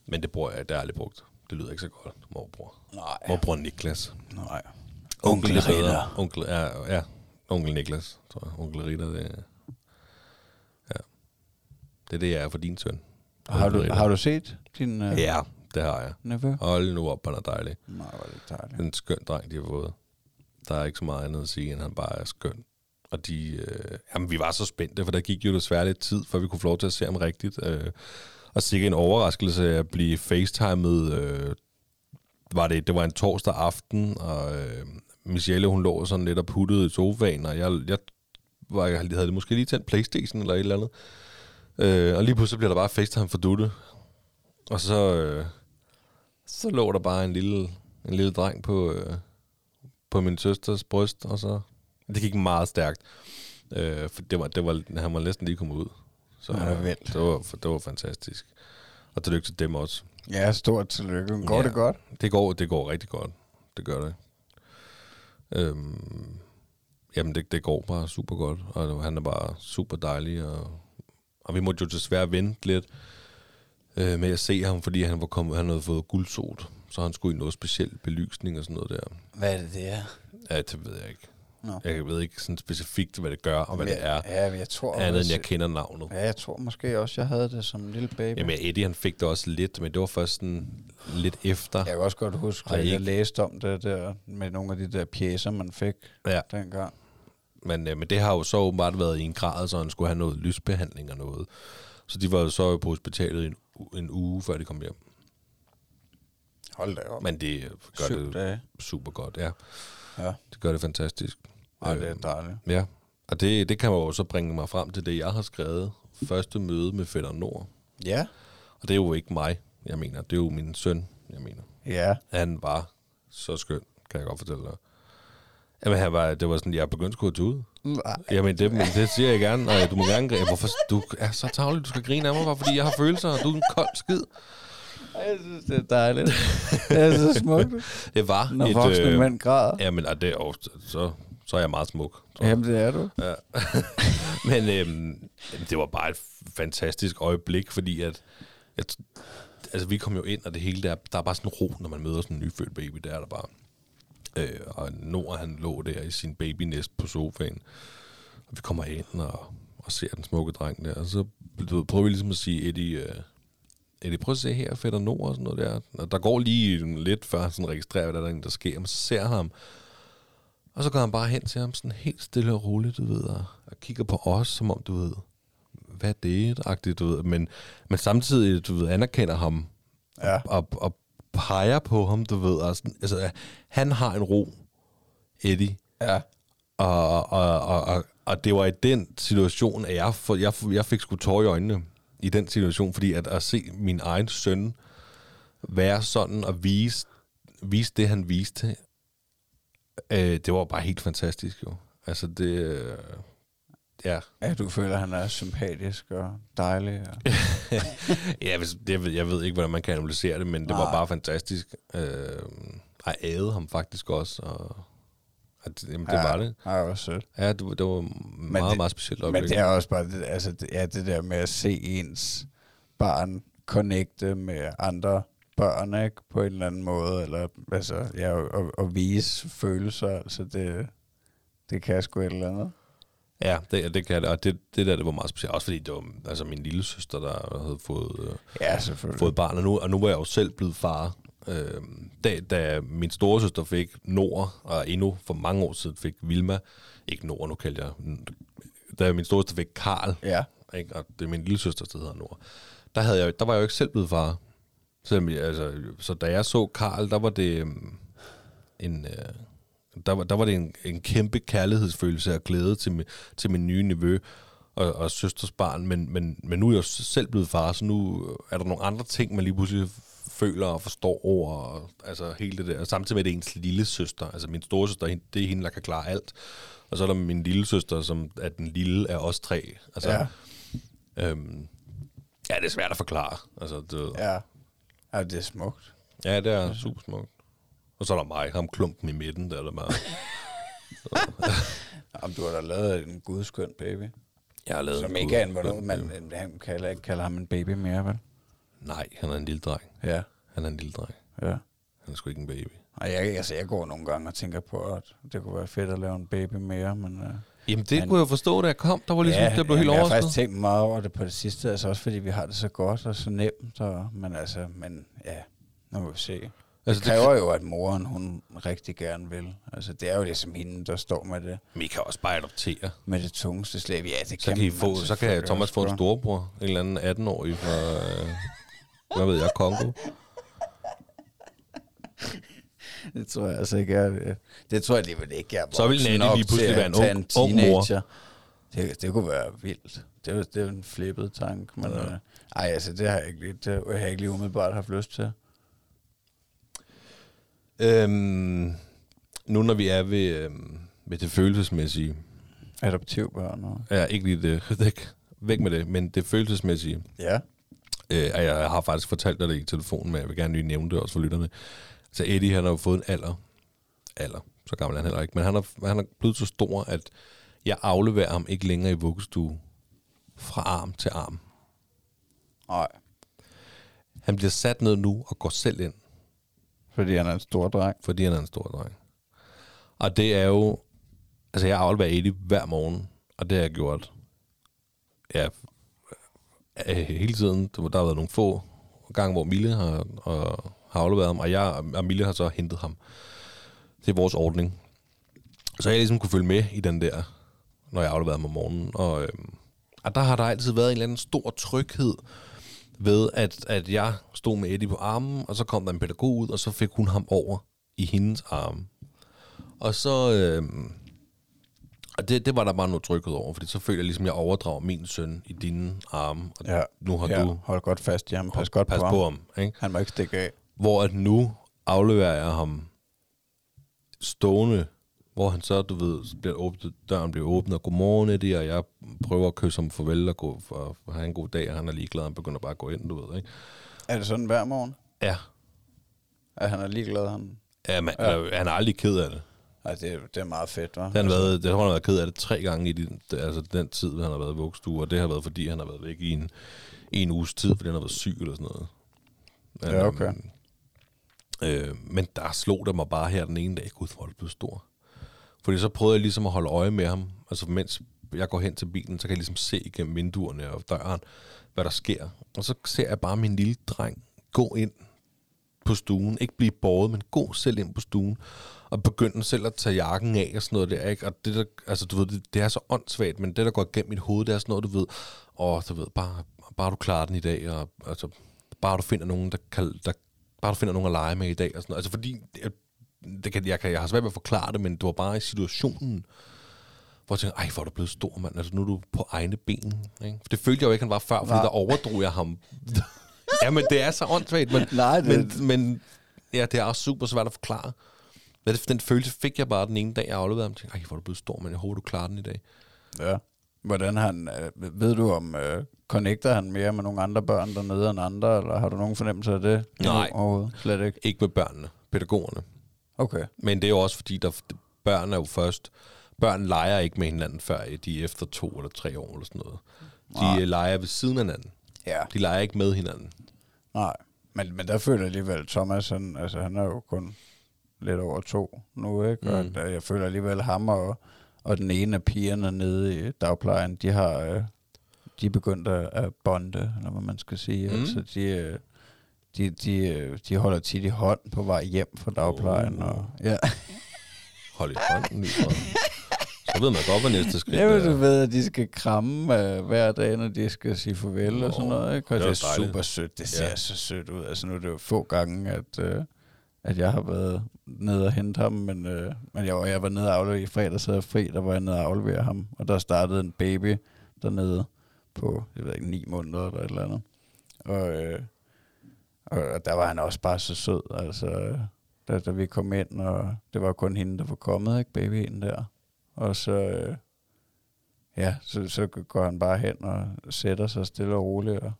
Men det bruger jeg, det har jeg aldrig brugt. Det lyder ikke så godt. Morbror. Nej. Morbror Niklas. Nej. Onkel bedre. Ritter. Onkel, ja, ja, onkel Niklas, tror jeg. Onkel Ritter, det. Det er det, jeg er for din søn. Har Onkel du, har du set din uh, Ja, det har jeg. nevø? Hold nu op, han er dejlig. Nej, hvor er det dejligt. En skøn dreng, de har fået. Der er ikke så meget andet at sige, end han bare er skøn. Og de, øh, jamen, vi var så spændte, for der gik jo desværre lidt tid, før vi kunne få lov til at se ham rigtigt. Øh, og sikkert en overraskelse at blive facetimet. Øh, var det, det var en torsdag aften, og øh, Michelle, hun lå sådan lidt og puttede i sofaen, og jeg, jeg, var, jeg havde måske lige tændt Playstation eller et eller andet. Øh, og lige pludselig bliver der bare facetime for dutte. Og så, øh, så lå der bare en lille, en lille dreng på, øh, på min søsters bryst, og så... Det gik meget stærkt. Øh, for det var, det var, han var næsten lige kommet ud. Så Ja, det vildt. det, var, det var fantastisk. Og tillykke til dem også. Ja, stort tillykke. Går Ja. det godt? Det går, det går rigtig godt. Det gør det. Øhm, jamen, det, det går bare super godt. Og han er bare super dejlig. Og, og vi måtte jo desværre vente lidt øh, med at se ham, fordi han var kommet, han havde fået guldsot. Så han skulle i noget specielt belysning og sådan noget der. Hvad er det, det er? Ja, det ved jeg ikke. Nå. Jeg ved ikke sådan specifikt, hvad det gør og hvad det er. Ja, men jeg tror Andet end jeg kender navnet. Ja, jeg tror måske også, jeg havde det som en lille baby. Jamen, Eddie han fik det også lidt, men det var først sådan lidt efter. Jeg kan også godt huske, at jeg ikke- læste om det der, med nogle af de der pjæser, man fik Ja. dengang. Men, øh, men det har jo så åbenbart været i en grad, så han skulle have noget lysbehandling og noget. Så de var jo så på hospitalet en, en uge, før de kom hjem. Hold da op. Men det øh, gør Syv det dage. super godt, ja. Ja, Det gør det fantastisk. Ej, det er Øh, dejligt. Ja, og det, det kan jo så bringe mig frem til det, jeg har skrevet. Første møde med Fætter Nord. Ja. Og det er jo ikke mig, jeg mener. Det er jo min søn, jeg mener. Ja. Han var så skøn, kan jeg godt fortælle dig. Jamen, han var, det var sådan, jeg begyndte sgu at tude. Jamen, det, men det siger jeg gerne, og du må gerne grine. Hvorfor, du er så tavlig, du skal grine af mig, bare fordi jeg har følelser, og du er en kold skid. Jeg synes, det er dejligt. det er så smukt, Det var når et... voksne øh, mænd græder. Jamen, og det, og så, så er jeg meget smuk. tror. Jamen, det er du. Ja. Men øhm, det var bare et fantastisk øjeblik, fordi at, at altså, vi kom jo ind, og det hele der, der er bare sådan ro, når man møder sådan en nyfødt baby, der er der bare. Øh, og Nord, han lå der i sin babynest på sofaen, og vi kommer ind og, og ser den smukke dreng der, og så du prøver vi ligesom at sige, Eddie, øh, Eddie, prøv at se her, fætter Nord og sådan noget der. Og der går lige lidt før han sådan registrerer, hvad der, er, der sker, men så ser ham, og så går han bare hen til ham sådan helt stille og roligt, du ved, og, og kigger på os, som om, du ved, hvad er det, du ved. Men, men samtidig, du ved, anerkender ham Ja. og, og peger på ham, du ved. Og sådan, altså, han har en ro, Eddie. Ja. Og, og, og, og, og det var i den situation, at jeg, for, jeg, jeg fik sgu tårer i øjnene i den situation, fordi at, at se min egen søn være sådan og vise, vise det, han viste, øh, det var bare helt fantastisk jo. Altså det, øh, ja. Ja, du føler, at han er sympatisk og dejlig. Og... ja, hvis, det, jeg ved ikke, hvordan man kan analysere det, men det var Nej. bare fantastisk. Øh, jeg æde ham faktisk også, og at, jamen, det ja, var det. Ja, også sødt. Ja, det, var- det var meget, det- meget specielt Men øjeblik. det er også bare det, altså, det, ja, det der med at se ens barn connecte med andre børn, ikke? På en eller anden måde, eller altså, ja, og, og, vise følelser, altså det, det kan sgu et eller andet. Ja, det, det kan det, og det, det der, det var meget specielt. Også fordi det var altså, min lille søster, der havde fået, øh, Ja, fået barn, og nu, og nu var jeg jo selv blevet far. Øh, da, da min store søster fik Nord, og endnu for mange år siden fik Vilma, ikke Nord, nu kaldte jeg, da min store søster fik Karl, Ja, ikke? og det er min lille søster, der hedder Nord, der, havde jeg, der var jeg jo ikke selv blevet far. Selvom, jeg- altså, så da jeg så Karl, der var det øhm, en... Øh, der var, der var det en, en kæmpe kærlighedsfølelse og glæde til, min, til min nye nevø og, og søsters barn, men, men, men nu er jeg jo selv blevet far, så nu er der nogle andre ting, man lige pludselig føler og forstår over, og, altså hele det der. Og samtidig med, at det er ens lille søster, altså min store søster, det er hende, der kan klare alt. Og så er der min lille søster, som er den lille af os tre. Altså, ja, Øhm, ja, det er svært at forklare. Altså, det, ja. Ja, det er smukt. ja, det er super smukt. Og så er der mig, ham klumpen i midten, der er der bare... Om du har da lavet en gudskøn baby. Jeg har lavet Som en ikke er en, hvornår man han kalder, ikke kalder ham en baby mere, vel? Nej, han er en lille dreng. Ja, Han er en lille dreng. ja. Han er sgu ikke en baby. Og jeg, altså, jeg går nogle gange og tænker på, at det kunne være fedt at lave en baby mere, men... Uh, Jamen, det Han- kunne jeg forstå, da jeg kom. Der var ligesom, ja, der blev helt jamen, jeg har overrasket. faktisk tænkt meget over det på det sidste, altså også fordi vi har det så godt og så nemt, og, men altså, men ja, nu må vi se. Det Altså, det kræver jo, at moren, hun rigtig gerne vil. Altså, det er jo ligesom hende, der står med det, Men I kan også bare adoptere. med det tungeste slæb. Ja, det Så kan, kan, få, så kan Thomas få en storebror. En eller anden 18-årig fra... Øh, hvad ved jeg, Kongo. Det tror jeg altså ikke, jeg, det, det tror jeg alligevel ikke, jeg er Så vil Nanny lige pludselig være en ung- ung mor. Det, det kunne være vildt. Det er, jo- det jo en flippet tanke, men ja. øh, ej, altså, det har jeg ikke lige, det har jeg ikke lige umiddelbart haft lyst til. Øhm, nu når vi er ved, øhm, ved det følelsesmæssige, Adoptivbørn og... Ja, ikke lige det. Væk, væk med det. Men det følelsesmæssige. Ja. Øh, og jeg har faktisk fortalt dig det i telefonen, men jeg vil gerne lige nævne det også for lytterne. Så Eddie, han har jo fået en alder. Alder. Så gammel er han heller ikke. Men han er, han er blevet så stor, at jeg afleverer ham ikke længere i vuggestue fra arm til arm. Nej. Han bliver sat ned nu og går selv ind, fordi han er en stor dreng. fordi han er en stor dreng. Og det er jo... Altså, jeg afleverer Eddie hver morgen, og det har jeg gjort... Ja, øh, hele tiden. Der der har været nogle få gange, hvor Mille har, og, har afleveret ham, og jeg og Mille har så hentet ham. Det er vores ordning. Så jeg ligesom kunne følge med i den der, når jeg afleverede ham om morgenen. Og, øhm, og der har der altid været en eller anden stor tryghed ved, at, at jeg stod med Eddie på armen, og så kom der en pædagog ud, og så fik hun ham over i hendes arme. Og så... Øhm, og det, det var der bare noget tryghed over, fordi så føler jeg ligesom, at jeg overdrager min søn i dine arme, og Ja. nu har ja, du hold godt fast i ham. Pas godt pas på, på ham. ham. Ikke? Han må ikke stikke af. Hvor at nu afleverer jeg ham stående, hvor han så, du ved, bliver åbnet, døren bliver åbnet, og godmorgen, Eddie, og jeg prøver at kysse ham farvel og gå for, for have en god dag, og han er ligeglad, han begynder bare at gå ind, du ved, ikke? Er det sådan hver morgen? Ja, At han er ligeglad, han... ja, men, ja. han er aldrig ked af det. Ej, det, det er meget fedt, hva'? Det har han været, det har han været ked af det tre gange i den, det- altså den tid, han har været i vuggestue, og det har været, fordi han har været væk i en, en uges tid, fordi han har været syg eller sådan noget. Men, Ja, okay. øhm, Øh, men der slog der mig bare her den ene dag, gud, hvor er det blevet stor. Fordi så prøvede jeg ligesom at holde øje med ham, altså mens jeg går hen til bilen, så kan jeg ligesom se igennem vinduerne og døren, hvad der sker. Og så ser jeg bare min lille dreng gå ind på stuen, ikke blive båret, men gå selv ind på stuen, og begynde selv at tage jakken af og sådan noget der, ikke? Og det der, altså du ved, det, det er så åndssvagt, men det der går igennem mit hoved, det er sådan noget, du ved, og du ved, bare, bare du klarer den i dag, og altså, bare du finder nogen, der kan, der, bare du finder nogen at lege med i dag, og sådan noget. Altså fordi, det, kan, jeg, kan, jeg har svært ved at forklare det, men det var bare i situationen, hvor jeg tænkte, ej, hvor er du blevet stor, mand. Altså, nu er du på egne ben. Ikke? For det følte jeg jo ikke, han var før, fordi Nej. der overdrog jeg ham ja, men det er så åndssvagt, men, Nej, det- men, men ja, det er også super svært at forklare. Men den følelse fik jeg bare den ene dag, jeg afleverede ham. Jeg tænkte, ej, hvor er du blevet stor, men jeg håber, du klarer den i dag. Ja. Hvordan han, øh, ved du om, øh, connecter han mere med nogle andre børn dernede end andre, eller har du nogen fornemmelse af det? Nej. Overhovedet? Slet ikke? Ikke med børnene, pædagogerne. Okay. Men det er jo også fordi, der, børn er jo først... Børn leger ikke med hinanden, før de er efter to eller tre år eller sådan noget. De Nej. Nej. leger ved siden af hinanden. Ja. De leger ikke med hinanden. Nej. Men, men der føler jeg alligevel, Thomas, han, altså, han er jo kun lidt over to nu, ikke? Og Mm. mm. jeg føler alligevel ham og, og den ene af pigerne nede i dagplejen, de har... Øh, de er begyndt at, at bonde, eller hvad man skal sige. Mm. Altså, de, øh, de, de, øh, de holder tit i hånd på vej hjem fra dagplejen. Oh. Og, ja. Hold i hånden lige fra. Så ved man godt, hvad næste skridt Ja, men du er. ved, at de skal kramme øh, hver dag, når de skal sige farvel Nå, og sådan noget. Ikke? Og det det, er er dejligt. super sødt. Det ser Ja. ja. så sødt ud. Altså nu er det jo få gange, at, øh, at jeg har været nede og hente ham, men, øh, men jeg, var, jeg var nede og aflevere i fredag, så jeg fri, der var jeg nede og aflevere ham. Og der startede en baby dernede på, jeg ved ikke, ni måneder eller et eller andet. Og, øh, og der var han også bare så sød, altså, da, da vi kom ind, og det var kun hende, der var kommet, ikke, babyen der. Og så, øh, ja, så, så går han bare hen og sætter sig stille og roligt, og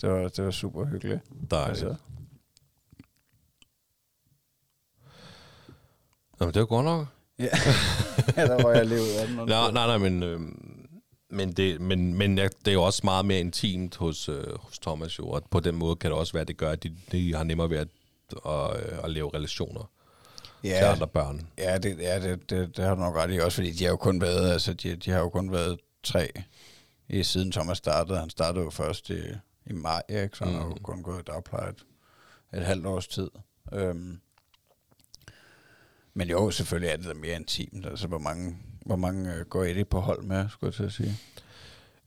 det var, det var super hyggeligt. Dejligt. Altså, Nå, men det var godt nok. ja, der var jeg lige ud af den. Nej, nej, nej, men, øh, men, det, men, men det er jo også meget mere intimt hos, øh, hos Thomas jo, og på den måde kan det også være, at det gør, at de, de har nemmere ved at, at, øh, at lave relationer ja. til andre børn. ja, det, ja det, det, det, har du nok ret i, også fordi de har jo kun været, altså de, de har jo kun været tre i siden Thomas startede. Han startede jo først i, i maj, ikke? så han har jo Mm. kun gået i dagpleje et, et halvt års tid. Øhm, men jo, selvfølgelig er det da mere intimt. Altså, hvor mange, hvor mange øh, går Eddie på hold med, skulle jeg til at sige.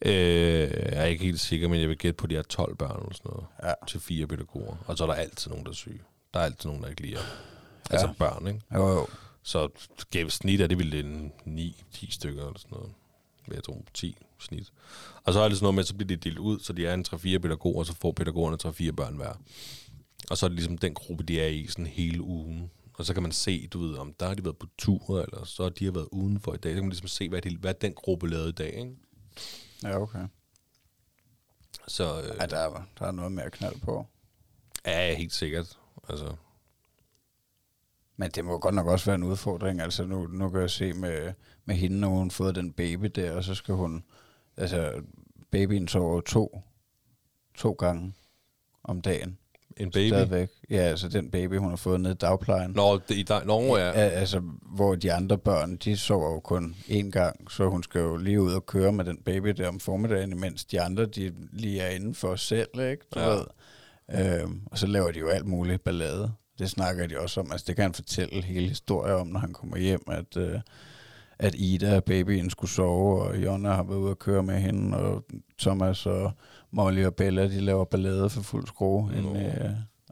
Øh, jeg er ikke helt sikker, men jeg vil gætte på, at de har 12 børn eller sådan noget. Ja. Til fire pædagoger. Og så er der altid nogen, der er syge. Der er altid nogen, der ikke lige er. Altså Ja. børn, ikke? Jo, jo. Så gav snit er det ville en 9-10 stykker eller sådan noget. Jeg tror 10 snit. Og så er det sådan noget med, at så bliver de delt ud, så de er en 3-4 pædagoger, og så får pædagogerne 3-4 børn hver. Og så er det ligesom den gruppe, de er i sådan hele ugen. Og så kan man se, du ved, om der har de været på tur, eller så har de har været udenfor i dag. Så kan man ligesom se, hvad, de, hvad den gruppe lavede i dag, ikke? Ja, okay. Så øh, Ja, der, er, der er noget mere knald på. ja, helt sikkert. Altså, Men det må godt nok også være en udfordring. Altså nu, nu kan jeg se med, med hende, når hun har fået den baby der, og så skal hun... Altså, babyen sover to, to gange om dagen. En baby. Stadigvæk. Ja, altså den baby, hun har fået nede i dagplejen. Nå, det, i dag, Norge er... Ja, altså, hvor de andre børn, de sover jo kun én gang, så hun skal jo lige ud og køre med den baby der om formiddagen, imens de andre, de lige er inden for selv, ikke? Du Ja. ved. Øhm, og så laver de jo alt muligt ballade. Det snakker de også om. Altså, det kan han fortælle hele historien om, når han kommer hjem, at, øh, at Ida, babyen, skulle sove, og Jonna har været ude at køre med hende, og Thomas og Molly og Bella, de laver ballade for fuld skrue. Nå. Inden, øh,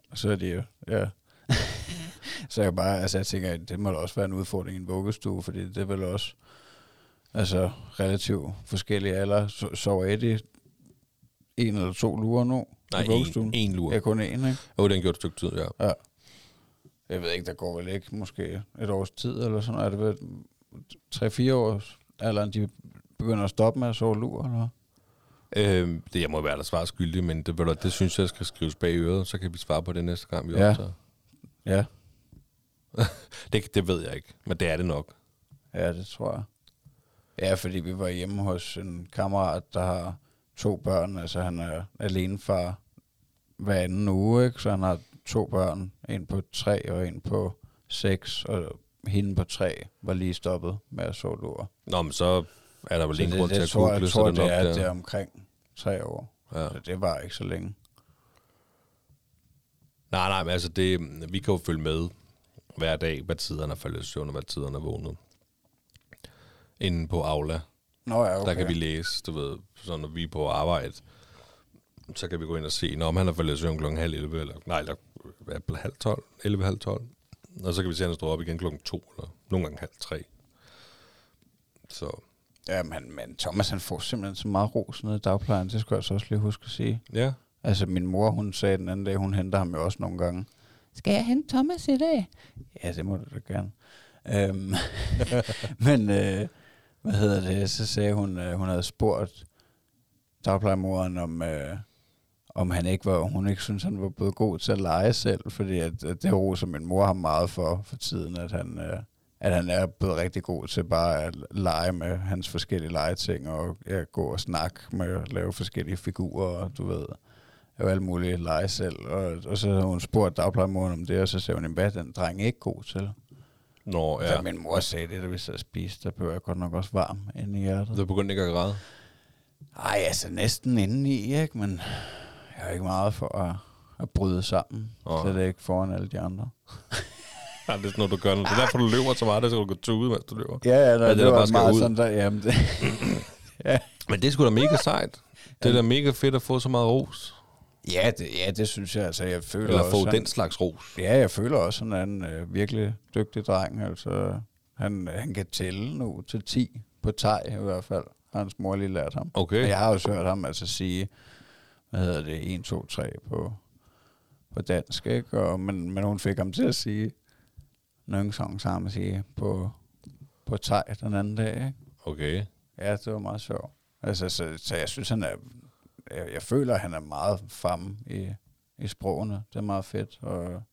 og så er de jo, ja. så jeg bare, altså jeg tænker, at det må da også være en udfordring i en vuggestue, fordi det er vel også altså relativt forskellige alder. Så, sover Eddie en eller to lurer nu Nej, en, en lur. Ja, kun en, ikke? Jo, den gjorde et stykke tid, ja. Jeg ved ikke, der går vel ikke måske et års tid, eller sådan Er det vel 3-4 års alderen, de begynder at stoppe med at sove lur, eller? Øh, det jeg må være der svar skyldig, men det, du, det synes jeg skal skrives bag øret, så kan vi svare på det næste gang, vi Ja. optager. Ja, Det, det ved jeg ikke, men det er det nok. ja, det tror jeg. Ja, fordi vi var hjemme hos en kammerat, der har to børn. Altså han er alene far hver anden uge, ikke? Så han har to børn. En på tre og en på seks. Og hende på tre var lige stoppet med at sove lur. Nå, men så er der vel Så en grund det, til at google, jeg så tror, er det det er, der. det er omkring tre år. Ja. Så det var ikke så længe. Nej, nej, men altså, det, vi kan jo følge med hver dag, hvad tiderne er faldet i søvn, og hvad tiderne er vågnet. Inde på Aula, Nå ja, okay. okay. der kan vi læse, du ved, så når vi er på arbejde, så kan vi gå ind og se, når han er faldet i søvn klokken halv 11, eller, nej, eller hvad, halv 12, 11, halv 12. Og så kan vi se, at han står op igen klokken 2, eller nogle gange halv 3. Så Ja, men, men Thomas han får simpelthen så meget ros nede i dagplejen. Det skal jeg så også lige huske at sige. ja, Altså min mor, hun sagde den anden dag, hun henter ham jo også nogle gange. Skal jeg hente Thomas i dag? Ja, det må du da gerne. Øhm, men øh, hvad hedder det? Så sagde hun, øh, hun havde spurgt dagplejemoren om, øh, om han ikke var, hun ikke synes, han var blevet god til at lege selv, fordi at, at det roser min mor ham meget for, for tiden, at han, øh, at han er blevet rigtig god til bare at lege med hans forskellige legeting, og ja, gå og snakke med at lave forskellige figurer, og du ved, lave alle mulige lege selv. Og, og så havde hun spurgt dagplejemoren om det, og så sagde hun, hvad den dreng er ikke god til. Nå, Ja. ja. Så min mor sagde det, da vi sad og spiste, der blev jeg godt nok også varm inde i hjertet. Du begyndte ikke at græde? Ej, altså næsten indeni, ikke? Men jeg er ikke meget for at, at bryde sammen. Åh. Så det er ikke foran alle de andre. Ja, det er sådan noget, du gør. Det er derfor, du løber så meget, så du kan tude, mens du løber. Ja, ja, det er det, der var bare skal meget ud. sådan der, jamen det, ja. Men det er sgu da mega sejt. Det er da mega fedt at få så meget ros. Ja, det, ja, det synes jeg, altså jeg føler Eller også, få han- den slags ros. Ja, jeg føler også, at han er en øh, virkelig dygtig dreng. Altså, han, han kan tælle nu til 10 på teg i hvert fald. Har hans mor lige lært ham. Okay. Og jeg har også hørt ham altså sige, hvad hedder det, 1, 2, 3 på, på dansk, ikke? Og, men, men hun fik ham til at sige Nøngsong sammen sige på, på teg den anden dag, ikke? Okay. Ja, det var meget sjovt. Altså, så, så jeg synes, han er... Jeg, jeg føler, at han er meget fremme i, i sprogene. Det er meget fedt. Og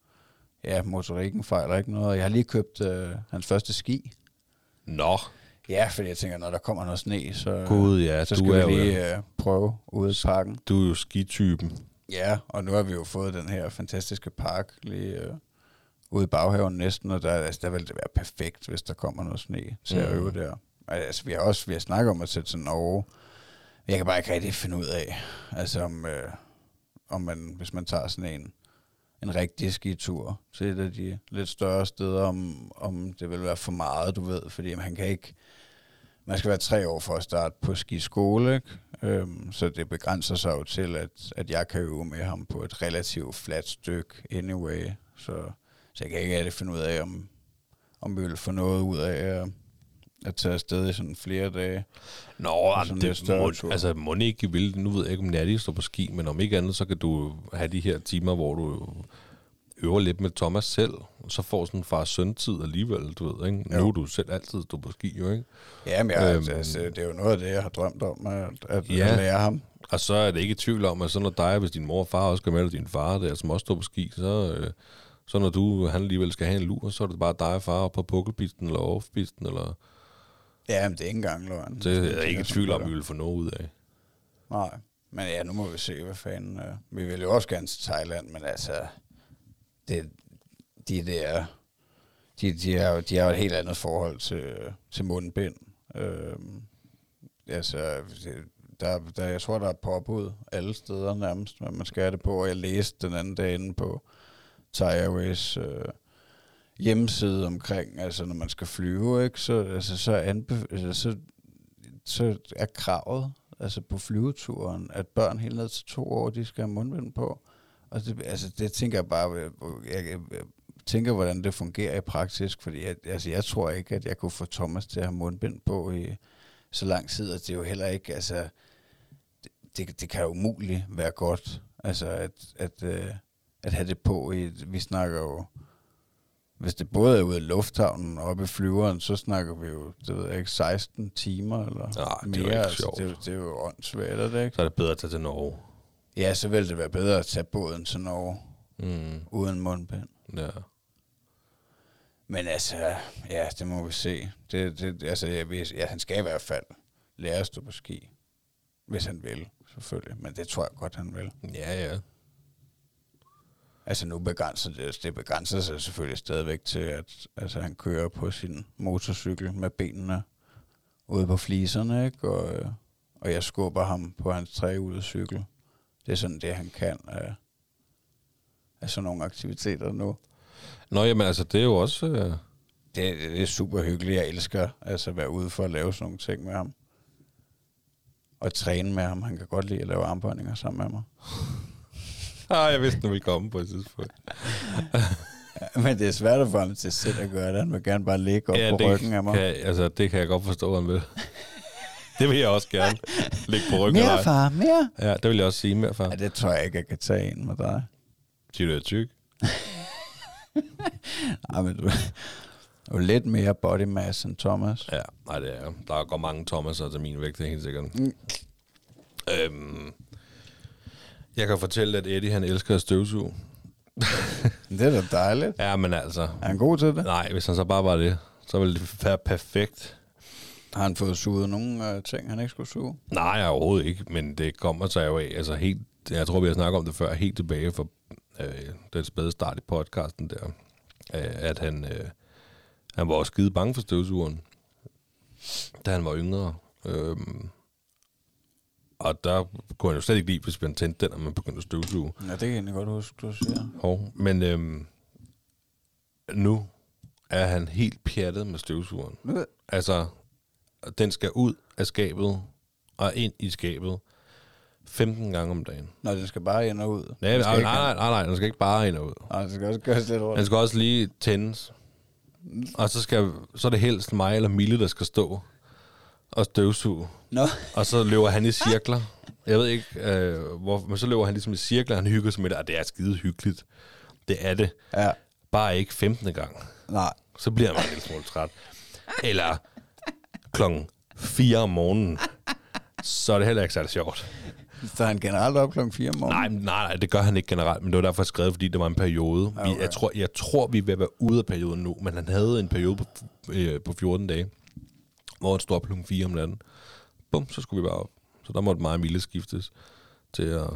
ja, motorikken fejler ikke noget. Og Jeg har lige købt øh, hans første ski. Nå, Ja, fordi jeg tænker, når der kommer noget sne, så, gud ja, så du skal er, vi lige øh, prøve ude i parken. du er jo skitypen. Ja, og nu har vi jo fået den her fantastiske park lige øh, ude i baghaven næsten, og der, altså, der vil det være perfekt, hvis der kommer noget sne til at Mhm. øve der. Altså, vi har også vi har snakket om at sætte til Norge. Jeg kan bare ikke rigtig finde ud af, altså om, øh, om man, hvis man tager sådan en, en rigtig skitur til et af de lidt større steder, om, om det vil være for meget, du ved, fordi man kan ikke, man skal være tre år for at starte på skiskole, ikke? Øhm, så det begrænser sig jo til, at, at jeg kan øve med ham på et relativt fladt stykke anyway. Så, så jeg kan ikke rigtig finde ud af, om, om vi vil få noget ud af at, at tage afsted i sådan flere dage. Nå, sådan det må, tur. altså må ikke vil, nu ved jeg ikke, om Natty står på ski, men om ikke andet, så kan du have de her timer, hvor du øver lidt med Thomas selv, og så får sådan en far-søn-tid alligevel, du ved, ikke? Jo. Nu er du selv altid stå på ski, jo, ikke? Ja, men jeg, Øhm. altså, det er jo noget af det, jeg har drømt om, at, at, Ja. lære ham. Og så er det ikke i tvivl om, at så når dig, hvis din mor og far også skal med, eller din far der, som også står på ski, så, øh, så når du, han alligevel skal have en lur, så er det bare dig og far på pukkelpisten eller offpisten, eller Ja, men det er ikke engang løgn. det er jeg ikke i tvivl om, vi vil få noget ud af. Nej, men ja, nu må vi se, hvad fanden... Øh. Vi vil jo også gerne til Thailand, men altså... Det, de der... De, de, har, jo- de har jo et helt andet forhold til, til mundbind. Øh, altså, det- der, der, jeg tror, der er påbud alle steder nærmest, hvad man skal have det på. Og jeg læste den anden dag inde på Thai Airways øh, hjemmeside omkring, altså når man skal flyve, ikke, så, altså, så, anbef- altså, så, så er kravet altså på flyveturen, at børn helt ned til to år, de skal have mundbind på. Og det, altså, det tænker jeg bare, jeg, jeg, jeg tænker, hvordan det fungerer i praksis, fordi jeg, altså, jeg tror ikke, at jeg kunne få Thomas til at have mundbind på i så lang tid, og det er jo heller ikke, altså, det, det, det kan jo umuligt være godt, altså, at, at, øh, at have det på i, vi snakker jo, hvis det både er ude i lufthavnen og oppe i flyveren, så snakker vi jo, det ved jeg ikke, 16 timer eller Ah, det er mere. altså, sjovt. det, er jo- det er jo åndssvagt, er det ikke? Så er det bedre at tage til Norge. Ja, så ville det være bedre at tage båden til Norge Mm, uden mundbind. ja. Men altså, ja, det må vi se. Det, det, altså, jeg, ja, han skal i hvert fald lære at stå på ski. Hvis han vil, selvfølgelig. Men det tror jeg godt, han vil. Ja, ja. Altså nu begrænser det, det begrænser sig selvfølgelig stadigvæk til, at altså, han kører på sin motorcykel med benene ude på fliserne, ikke? Og, øh, og jeg skubber ham på hans trehjulede cykel. Det er sådan det, han kan af, af sådan nogle aktiviteter nu. Nå, jamen altså, det er jo også... Øh, Det, det, er super hyggeligt. Jeg elsker altså at være ude for at lave sådan nogle ting med ham. Og træne med ham. Han kan godt lide at lave armbåndinger sammen med mig. Ah, jeg vidste, den ville komme på et tidspunkt. Men det er svært at få ham til selv at gøre det. Han vil gerne bare ligge op ja, på det ryggen af mig. Kan, altså, det kan jeg godt forstå, han vil. det vil jeg også gerne lægge på ryggen Mere, far, mere. Ja, det vil jeg også sige mere, far. Ja, det tror jeg ikke, jeg kan tage ind med dig. Siger du, jeg er tyk? Ej, men du, du er lidt mere body mass end Thomas. Ja, nej, det er Der går mange Thomaser til min vægt, det er helt sikkert. Mm. Øhm, jeg kan fortælle, at Eddie, han elsker at støvsuge. Det er da dejligt. Ja, men altså... Er han god til det? Nej, hvis han så bare var det, så ville det være perfekt. Har han fået suget nogle øh, ting, han ikke skulle suge? Nej, overhovedet ikke, men det kommer sig jo af, altså helt, jeg tror, vi har snakket om det før, helt tilbage fra øh, den spæde start i podcasten der, øh, at han, øh, han var også skide bange for støvsugeren, da han var yngre. Øhm, og der kunne han jo slet ikke lide, hvis man tændte den, og man begyndte at støvsuge. Ja, det kan jeg egentlig godt huske, du siger. Hov. Men øhm, nu er han helt pjattet med støvsugeren. Nu, Altså, den skal ud af skabet og ind i skabet 15 gange om dagen. Nå, den skal bare ind og ud. Nej, Den nej, nej, ikke- nej, nej, nej, den skal ikke bare ind og ud. Nej, den skal også gøres lidt rundt. Den skal også lige tændes. Og så, skal, så er det helst mig eller Mille, der skal stå og støvsuge. Nå, Og så løber han i cirkler. Jeg ved ikke, øh, hvor, men så løber han ligesom i cirkler, han hygger sig med det, og det er skide hyggeligt. Det er det. ja, Bare ikke 15. gang. nej. Så bliver man en lille smule træt. Eller klokken 4 om morgenen. Så er det heller ikke særlig sjovt. Så han generelt op klokken 4 om morgenen. Nej, nej, nej, det gør han ikke generelt, men det var derfor jeg skrev, fordi det var en periode. Vi, Okay. jeg, tror, jeg tror, vi er ved at være ude af perioden nu, men han havde en periode på, øh, på 14 dage, hvor han stod klokken 4 om natten. Bum, så skulle vi bare op. Så der måtte mig og Mille skiftes til, at,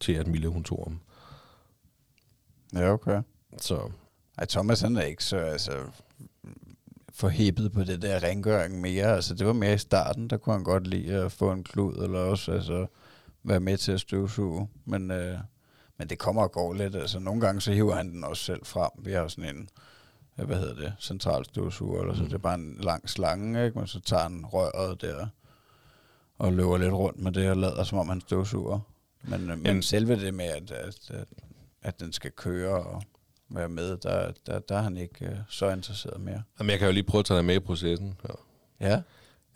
til at Mille hun tog om. Ja, okay. Så Ej, Thomas han er ikke så altså, forhippet på det der rengøring mere. Altså, det var mere i starten, der kunne han godt lide at få en klud, eller også altså, være med til at støvsuge. Men, øh, men det kommer og går lidt. Altså, nogle gange så hiver han den også selv frem. Vi har sådan en, hvad hedder det, central støvsuger, eller så det er bare en lang slange, ikke? men så tager han røret der og løber lidt rundt med det og lader, som om han støvsuger. Men, øh, men Jamen- selve det med, at, at, at, at den skal køre og være med, der, der, der er han ikke øh, så interesseret mere. jamen, jeg kan jo lige prøve at tage dig med i processen. Ja. Ja.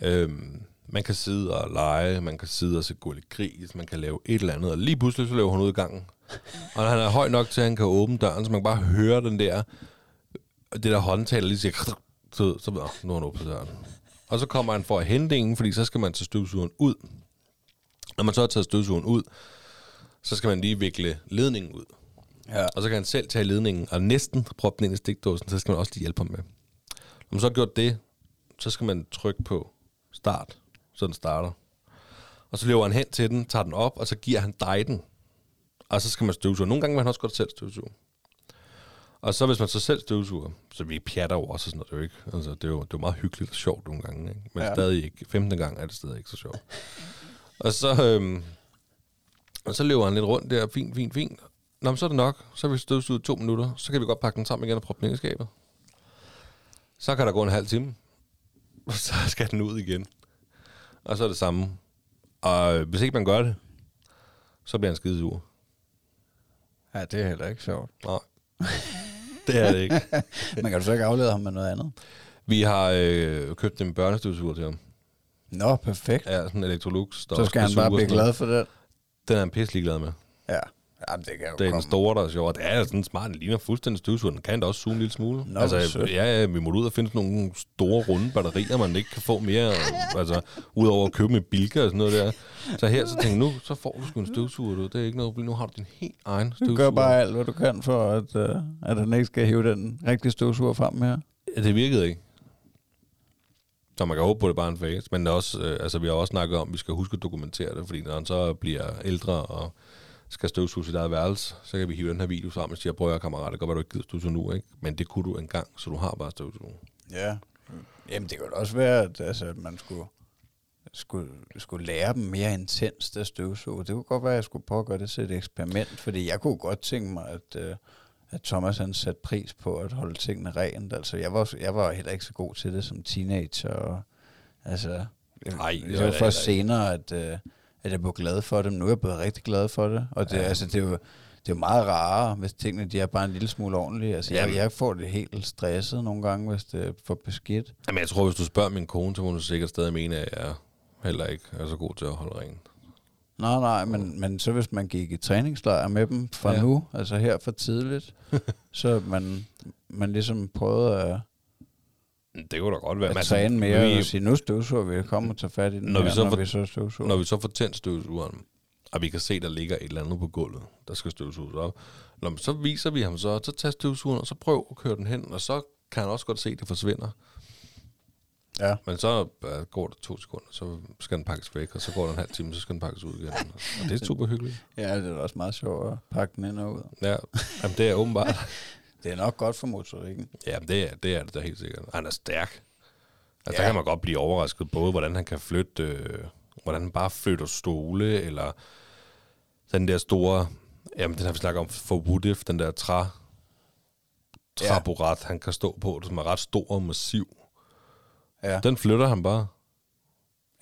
Øhm, man kan sidde og lege, man kan sidde og se gullig gris, man kan lave et eller andet, og lige pludselig så løber han ud i gangen. Og når han er høj nok til, at han kan åbne døren, så man kan bare høre den der, det der håndtag, der lige siger, så, så nå, nu har han åbnet døren. Og så kommer han for at hente en, fordi så skal man tage støvsugeren ud. Når man så har taget støvsugeren ud, så skal man lige vikle ledningen ud. Ja. Og så kan han selv tage ledningen og næsten proppe den ind i stikdåsen, så skal man også lige hjælpe ham med. Når man så har gjort det, så skal man trykke på start, så den starter. Og så løber han hen til den, tager den op, og så giver han dig den. Og så skal man støvsuge. Nogle gange vil han også godt selv støvsuge. Og så hvis man så selv støvsuger, så vi pjatter jo også og sådan noget, det er jo ikke. Altså, det er jo, det er jo meget hyggeligt og sjovt nogle gange, ikke? Men Ja. stadig ikke. 15. gang er det stadig ikke så sjovt. og så, øhm, og så løber han lidt rundt der, fint, fint, fint. Nå, men så er det nok. Så har vi støvsuget to minutter. Så kan vi godt pakke den sammen igen og proppe den ind i skabet. Så kan der gå en halv time. Og så skal den ud igen. Og så er det samme. Og øh, hvis ikke man gør det, så bliver han skide sur. ja, det er heller ikke sjovt. Nej. Det er det ikke. Men kan du så ikke aflede ham med noget andet? Vi har øh, købt en børnestøvsuger til ham. Nå, perfekt. Ja, sådan en Electrolux. Der så skal han bare blive glad for det. Den er han pisselig glad med. Ja. Jamen, det kan jo Det er den komme. store, der er sjov. Det er sådan smart. Den ligner fuldstændig støvsuger. Den kan da også suge en lille smule. Nå, altså, ja, ja, vi må ud og finde sådan nogle store, runde batterier, man ikke kan få mere. altså, udover at købe med bilka og sådan noget der. Så her, så tænker jeg, nu så får du sgu en støvsuger. Du. Det er ikke noget problem. Nu har du din helt egen Du støvsuger. gør bare alt, hvad du kan for, at, uh, at han ikke skal hive den rigtige støvsuger frem her. Ja, det virkede ikke. Så man kan håbe på, at det er bare en fase. Men også, øh, altså, vi har også snakket om, at vi skal huske at dokumentere det, fordi når han så bliver ældre og skal støvsuge sit eget værelse, så kan vi hive den her video sammen og sige, prøv at høre, kammerat, det kan godt være, du ikke gider støvsuge nu, ikke? Men det kunne du engang, så du har bare støvsuge. Ja. Jamen, det kan også være, at, altså, at man skulle, skulle, skulle lære dem mere intenst at støvsuge. Det kunne godt være, at jeg skulle prøve at gøre det til et eksperiment, fordi jeg kunne godt tænke mig, at, uh, at Thomas han satte pris på at holde tingene rent. Altså, jeg var, jeg var heller ikke så god til det som teenager. Og, altså, Nej, det det var først senere, at, uh, at jeg blev glad for det. Men nu er jeg blevet rigtig glad for det. Og det, Ja. altså, det er jo det er meget rarere, hvis tingene de er bare en lille smule ordentlige. Altså, jeg, jeg får det helt stresset nogle gange, hvis det er for beskidt. Jamen, jeg tror, hvis du spørger min kone, så må du sikkert stadig mene, at jeg heller ikke er så god til at holde rent. Nej, nej, men, men så hvis man gik i træningslejr med dem fra ja. nu, altså her for tidligt, så man, man ligesom prøvede at, Det kunne da godt være. at men træne mere vi, og sige, nu støvsuger vi, kom og tage fat i den Når vi her, så når får- vi så støvsuger. når vi så får tændt støvsugeren, og vi kan se, der ligger et eller andet på gulvet, der skal støvsuges op, Nå, men så viser vi ham så, så tager støvsugeren, og så prøv at køre den hen, og så kan han også godt se, at det forsvinder. Ja. Men så uh, går der to sekunder, så skal den pakkes væk, og så går der en halv time, så skal den pakkes ud igen. Og det er super hyggeligt. Ja, det er også meget sjovt at pakke den ind og ud. Ja, jamen, det er åbenbart. Det er nok godt for motorikken. Ja, det er, det er det da helt sikkert. Han er stærk. Altså, Ja. Der kan man godt blive overrasket, både hvordan han kan flytte, øh, hvordan han bare flytter stole, eller den der store, jamen den har vi snakket om for Woodif, den der træ, træborat, han kan stå på, som er ret stor og massiv. Ja. Den flytter han bare.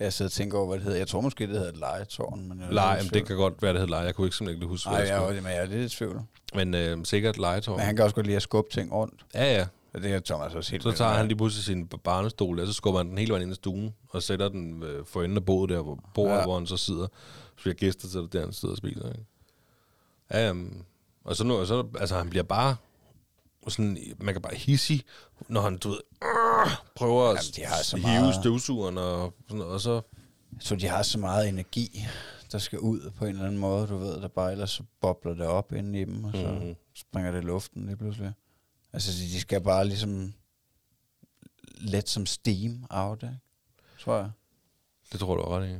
Jeg sidder og tænker over, hvad det hedder. Jeg tror måske, det hedder et legetårn. Men jeg er Lege, jamen, det kan godt være, det hedder leje. Jeg kunne ikke simpelthen ikke huske, Nej, hvad jeg, det men jeg er lidt i tvivl. Men øh, sikkert legetår. Men han kan også godt lide at skubbe ting rundt. Ja, ja. Og det er Thomas også helt Så tager han lige pludselig sin barnestol, og så skubber han den hele vejen ind i stuen, og sætter den øh, for enden af bordet der, hvor, bordet, ja. Hvor han så sidder. Så vi har gæster til det, der han sidder og spiser. Ikke? Ja, um, og så nu, og så, altså han bliver bare sådan, man kan bare hissig, når han, du ved, øh, prøver Jamen, at har så hive meget- støvsugeren, og, sådan, noget, og så, Jeg tror, de har så meget energi, der skal ud på en eller anden måde, du ved, der bare ellers så bobler det op inde i dem, og så mm. springer det i luften lige pludselig. Altså, de skal bare ligesom let som steam out, ikke? tror jeg. det tror du er ret i.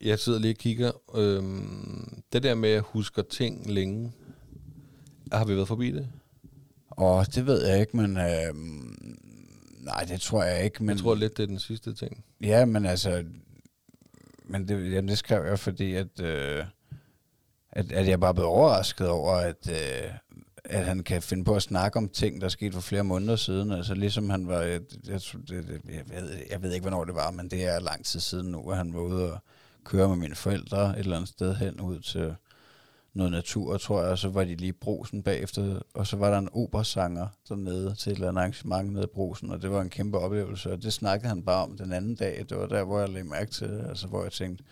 Jeg sidder lige og kigger. Øhm, det der med at huske ting længe, har vi været forbi det? Og det ved jeg ikke, men... Øh, nej, det tror jeg ikke, men... Jeg tror lidt, det er den sidste ting. Ja, men altså... Men det, jamen, det skrev jeg, fordi at, øh, at, at jeg bare blev overrasket over, at, øh, at han kan finde på at snakke om ting, der skete for flere måneder siden. Altså ligesom han var... Jeg, jeg, jeg, ved, jeg ved ikke, hvornår det var, men det er lang tid siden nu, at han var ude og køre med mine forældre et eller andet sted hen ud til noget natur, tror jeg, og så var de lige i brosen bagefter, og så var der en operasanger dernede til et eller andet arrangement nede i brosen, og det var en kæmpe oplevelse, og det snakkede han bare om den anden dag. Det var der, hvor jeg lagde mærke til det, altså hvor jeg tænkte,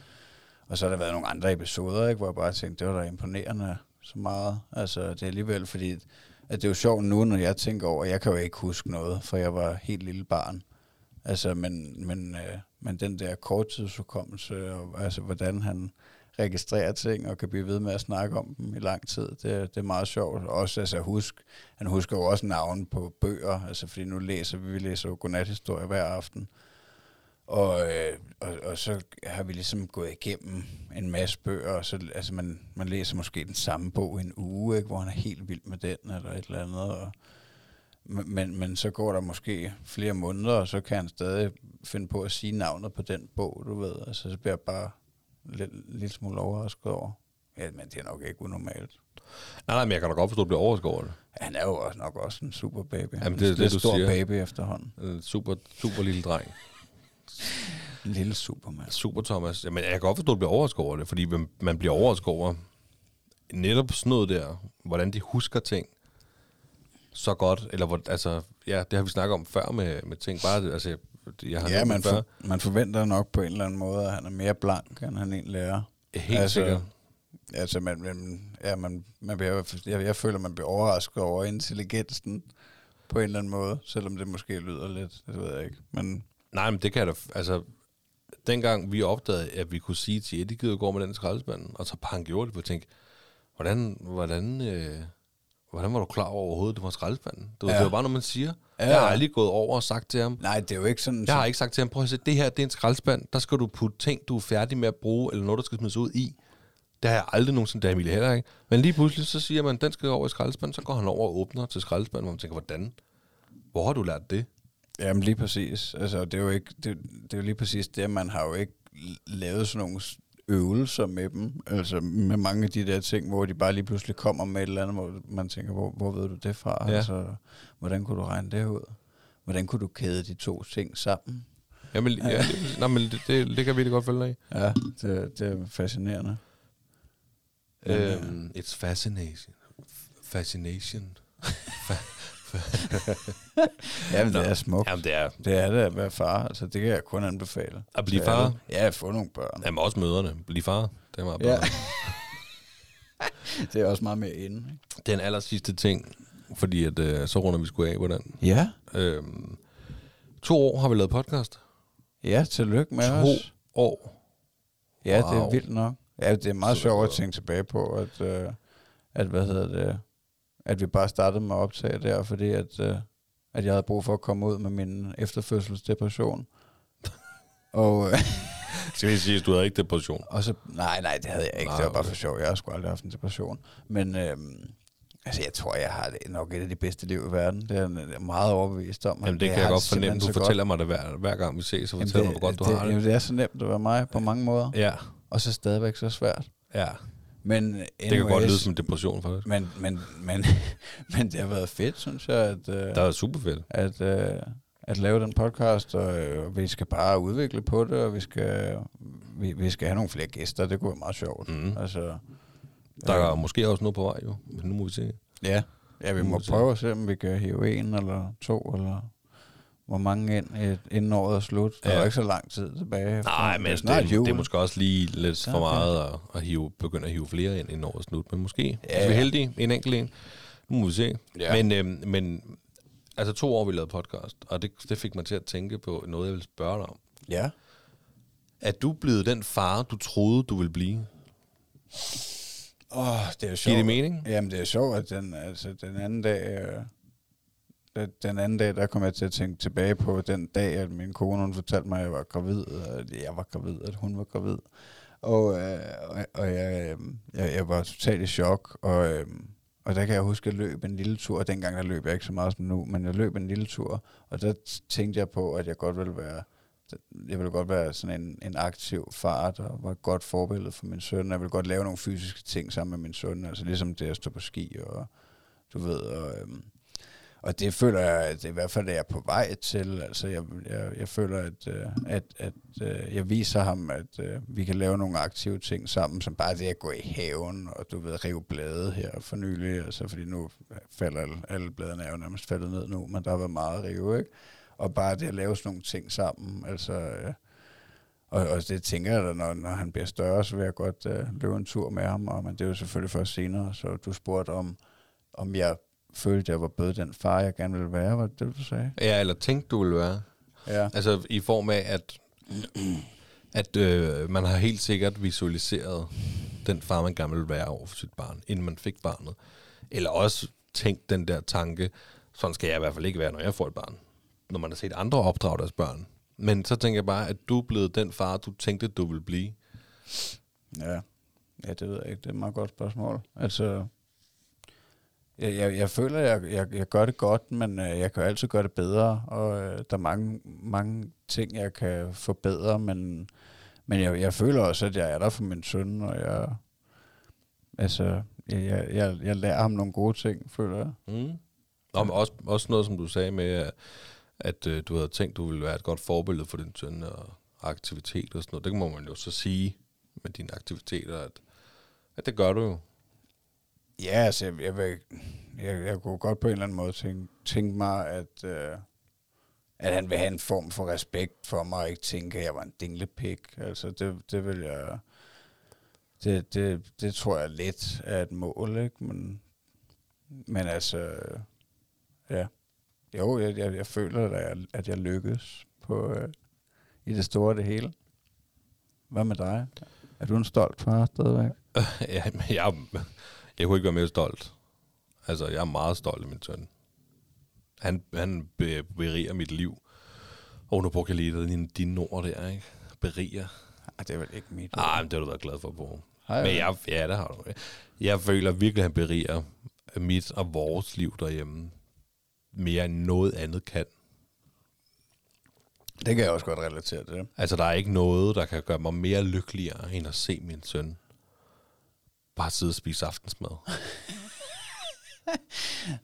og så har der været nogle andre episoder, ikke, hvor jeg bare tænkte, det var da imponerende så meget. Altså det er alligevel, fordi at det er jo sjovt nu, når jeg tænker over, jeg kan jo ikke huske noget, for jeg var helt lille barn. Altså, men, men, øh, men den der korttidsudkommelse, og altså hvordan han registrerer ting og kan blive ved med at snakke om dem i lang tid. Det, det er meget sjovt. Også altså husk, han husker jo også navn på bøger, altså fordi nu læser vi, vi læser jo godnathistorie hver aften. Og, øh, og, og så har vi ligesom gået igennem en masse bøger, og så, altså man, man læser måske den samme bog i en uge, ikke, hvor han er helt vild med den, eller et eller andet, og, men, men, men så går der måske flere måneder, og så kan han stadig finde på at sige navnet på den bog, du ved. Altså, så bliver jeg bare lidt, lidt smule overrasket over. Ja, men det er nok ikke unormalt. Nej, nej, men jeg kan da godt forstå, at du bliver overrasket over det. Han er jo også nok også en super baby. Jamen, det er en det, du stor siger. baby efterhånden. En super, super lille dreng. En lille superman. Super Thomas. Jamen, jeg kan godt forstå, at du bliver overrasket over det, fordi man- bliver overrasket over netop sådan noget der, hvordan de husker ting så godt, eller hvor, altså, ja, det har vi snakket om før med, med ting, bare, altså, jeg, har Ja, man, for, man forventer nok på en eller anden måde, at han er mere blank, end han egentlig er. Helt altså, sikkert. Altså, man, man, ja, man, man bliver, jeg, jeg føler, man bliver overrasket over intelligensen på en eller anden måde, selvom det måske lyder lidt, det ved jeg ikke. Men Nej, men det kan jeg da, altså, dengang vi opdagede, at vi kunne sige til Eddie, gå med den skraldespand, og så bare han gjorde det, for jeg tænkte, hvordan, hvordan, øh, hvordan var du klar over overhovedet, det var skraldespanden? Det var, Ja. det var bare noget, man siger. Ja. Jeg har aldrig gået over og sagt til ham, nej, det er jo ikke sådan... Jeg har ikke sagt til ham, prøv at se, det her det er en skraldespand. Der skal du putte ting, du er færdig med at bruge, eller noget, der skal smides ud i. Det har jeg aldrig nogensinde, det har Emilie heller ikke. Men lige pludselig, så siger man, den skal over i skraldespanden, så går han over og åbner til skraldespanden, hvor man tænker, hvordan? Hvor har du lært det? Jamen lige præcis. Altså, det er jo ikke, det, det er jo lige præcis det, man har jo ikke lavet sådan nogle øvelser med dem. Altså med mange af de der ting, hvor de bare lige pludselig kommer med et eller andet, hvor man tænker, hvor, hvor ved du det fra? Ja. Altså, hvordan kunne du regne det ud? Hvordan kunne du kæde de to ting sammen? Jamen, ja, lige præcis. Nej, men det, det, det kan vi virkelig godt følge dig i. Ja, det, det er fascinerende. Um, it's fascination. Fascination. Jamen, det er smukt. Jamen, det er Det er det at være far. Altså, det kan jeg kun anbefale. at blive Det far. Ja, at få nogle børn. Jamen, også møderne. Blive far. Det er meget bedre. Ja. det er også meget mere inde. Ikke? Den aller sidste ting, fordi at, øh, så runder vi sgu af den. Ja. Øhm, to år har vi lavet podcast. Ja, tillykke med to os. år. Ja, det er Wow. vildt nok. Ja, det er meget sjovt at tænke tilbage på, at, øh, at hvad hedder det, at vi bare startede med at optage der, fordi at, øh, at jeg havde brug for at komme ud med min efterfødselsdepression. og, øh, Skal vi sige, at du havde ikke depression? og så, nej, nej, det havde jeg ikke. Nej, det var bare for sjov. Jeg har sgu aldrig haft en depression. Men øh, altså, jeg tror, jeg har det nok et af de bedste liv i verden. Det er jeg meget overbevist om. Jamen, det kan jeg godt fornemme. Du fortæller mig det hver, hver gang vi ses, så fortæller mig, hvor godt du det, har det. Jamen, det er så nemt at være mig på mange måder. Ja, Og så stadigvæk så svært. ja. Men Det kan godt anyways, lyde som depression, faktisk. Men, men, men, men det har været fedt, synes jeg, at, øh, Det er super fedt. at, øh, at lave den podcast, og øh, vi skal bare udvikle på det, og vi skal, vi, vi skal have nogle flere gæster. Det kunne være meget sjovt. Mm. Altså, Der er øh, måske også noget på vej, jo. Men nu må vi se. ja. ja, vi Nu må må vi se. prøve at se, om vi kan hive en eller to, eller hvor mange ind, inden året er slut. Der Ja. er jo ikke så lang tid tilbage. Nej, Det men er snart det, jul. det er måske også lige lidt for okay. meget at, at hive, begynde at hive flere ind inden året slut. Men måske, ja, hvis vi er heldige, en enkelt en. Nu må vi se. Ja. Men, øhm, men altså to år, vi lavede podcast, og det, det fik mig til at tænke på noget, jeg vil spørge dig om. Ja. Er du blevet den far, du troede, du ville blive? Åh, oh, det er jo Giver sjovt. det mening? Jamen, det er sjovt, at den, altså, den anden dag... Øh, den- den anden dag, der kom jeg til at tænke tilbage på den dag, at min kone hun fortalte mig, at jeg var gravid, og at jeg var gravid, at hun var gravid. Og, øh, og, og jeg, øh, jeg, jeg var totalt i chok, og, øh, og der kan jeg huske, at jeg løb en lille tur. Dengang der løb jeg ikke så meget som nu, men jeg løb en lille tur, og der tænkte jeg på, at jeg godt ville være jeg ville godt være sådan en, en aktiv far, der var et godt forbillede for min søn. Jeg ville godt lave nogle fysiske ting sammen med min søn, altså ligesom det at stå på ski, og du ved, og, øhm, og det føler jeg, at det i hvert fald er jeg på vej til. Altså jeg, jeg, jeg føler, at, øh, at, at øh, jeg viser ham, at øh, vi kan lave nogle aktive ting sammen, som bare det at gå i haven, og du ved, rive blade her for nylig, altså fordi nu falder alle, alle bladene er jo nærmest faldet ned nu, men der har været meget at rive, ikke? Og bare det at lave sådan nogle ting sammen, altså... Øh, og, og det tænker jeg da, når, når han bliver større, så vil jeg godt øh, løbe en tur med ham, og, men det er jo selvfølgelig først senere, så du spurgte om, om jeg følte, jeg var blevet den far, jeg gerne ville være, var det det, du sagde? Ja, eller tænkte du ville være? Ja. Altså i form af, at, at øh, man har helt sikkert visualiseret den far, man gerne ville være over for sit barn, inden man fik barnet. Eller også tænkt den der tanke, sådan skal jeg i hvert fald ikke være, når jeg får et barn. Når man har set andre opdrage deres børn. Men så tænker jeg bare, at du er blevet den far, du tænkte, du ville blive. Ja. ja, det ved jeg ikke. Det er et meget godt spørgsmål. Altså, jeg, jeg, jeg føler, jeg, jeg, jeg gør det godt, men øh, jeg kan jo altid gøre det bedre, og øh, der er mange, mange ting, jeg kan forbedre, men, men jeg, jeg føler også, at jeg er der for min søn, og jeg, altså, jeg, jeg, jeg, jeg lærer ham nogle gode ting, føler jeg. Mm. Og også, også noget, som du sagde med, at, at øh, du havde tænkt, du ville være et godt forbillede for din søn og aktivitet og sådan noget. Det må man jo så sige med dine aktiviteter, at, at det gør du jo. Ja, altså, jeg, jeg, vil, jeg, jeg kunne godt på en eller anden måde tænke, tænke mig, at, øh, at han vil have en form for respekt for mig, og ikke tænke, at jeg var en dinglepik. Altså, det, det vil jeg... Det, det, det tror jeg lidt er et mål, ikke? Men, men altså, ja. Jo, jeg, jeg, jeg føler, at jeg, at jeg lykkes på, øh, i det store det hele. Hvad med dig? Er du en stolt far stadigvæk? ja, men jeg, jeg kunne ikke være mere stolt. Altså, jeg er meget stolt af min søn. Han, han be- beriger mit liv. Og nu brugte jeg lige dine, dine ord der, ikke? Beriger. Ej, det er vel ikke mit. Ah, men det har du været glad for på. Jeg Men jeg, ja, det har du. Jeg føler virkelig, at han beriger mit og vores liv derhjemme mere end noget andet kan. Det kan jeg også godt relatere til. Altså, der er ikke noget, der kan gøre mig mere lykkeligere, end at se min søn bare sidde og spise aftensmad.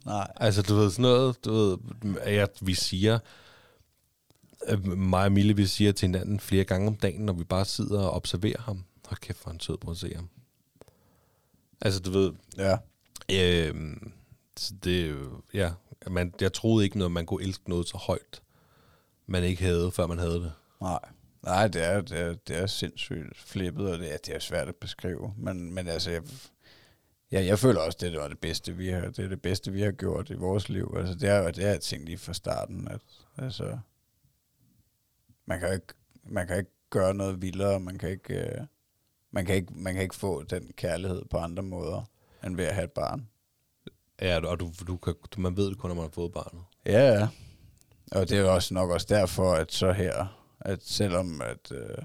Nej. Altså, du ved, sådan noget, du ved, at vi siger, øh, mig og Mille, vi siger til hinanden flere gange om dagen, når vi bare sidder og observerer ham. Hold kæft, hvor han sød på at se ham. Altså, du ved, Ja. øh, det ja, man, jeg troede ikke, noget, man kunne elske noget så højt, man ikke havde, før man havde det. Nej. Nej, det er, det er, det er sindssygt flippet, og det er, det er svært at beskrive. Men, men altså, jeg, ja, jeg føler også, det var det bedste, vi har, det er det bedste, vi har gjort i vores liv. Altså, det er, det er jeg tænkt lige fra starten, at altså, man kan ikke, man kan ikke gøre noget vildere, man kan ikke, øh, man kan ikke, man kan ikke få den kærlighed på andre måder, end ved at have et barn. Ja, og du, du kan, man ved det kun, når man har fået barnet. Ja, ja. Og det er også nok også derfor, at så her, at selvom at, øh,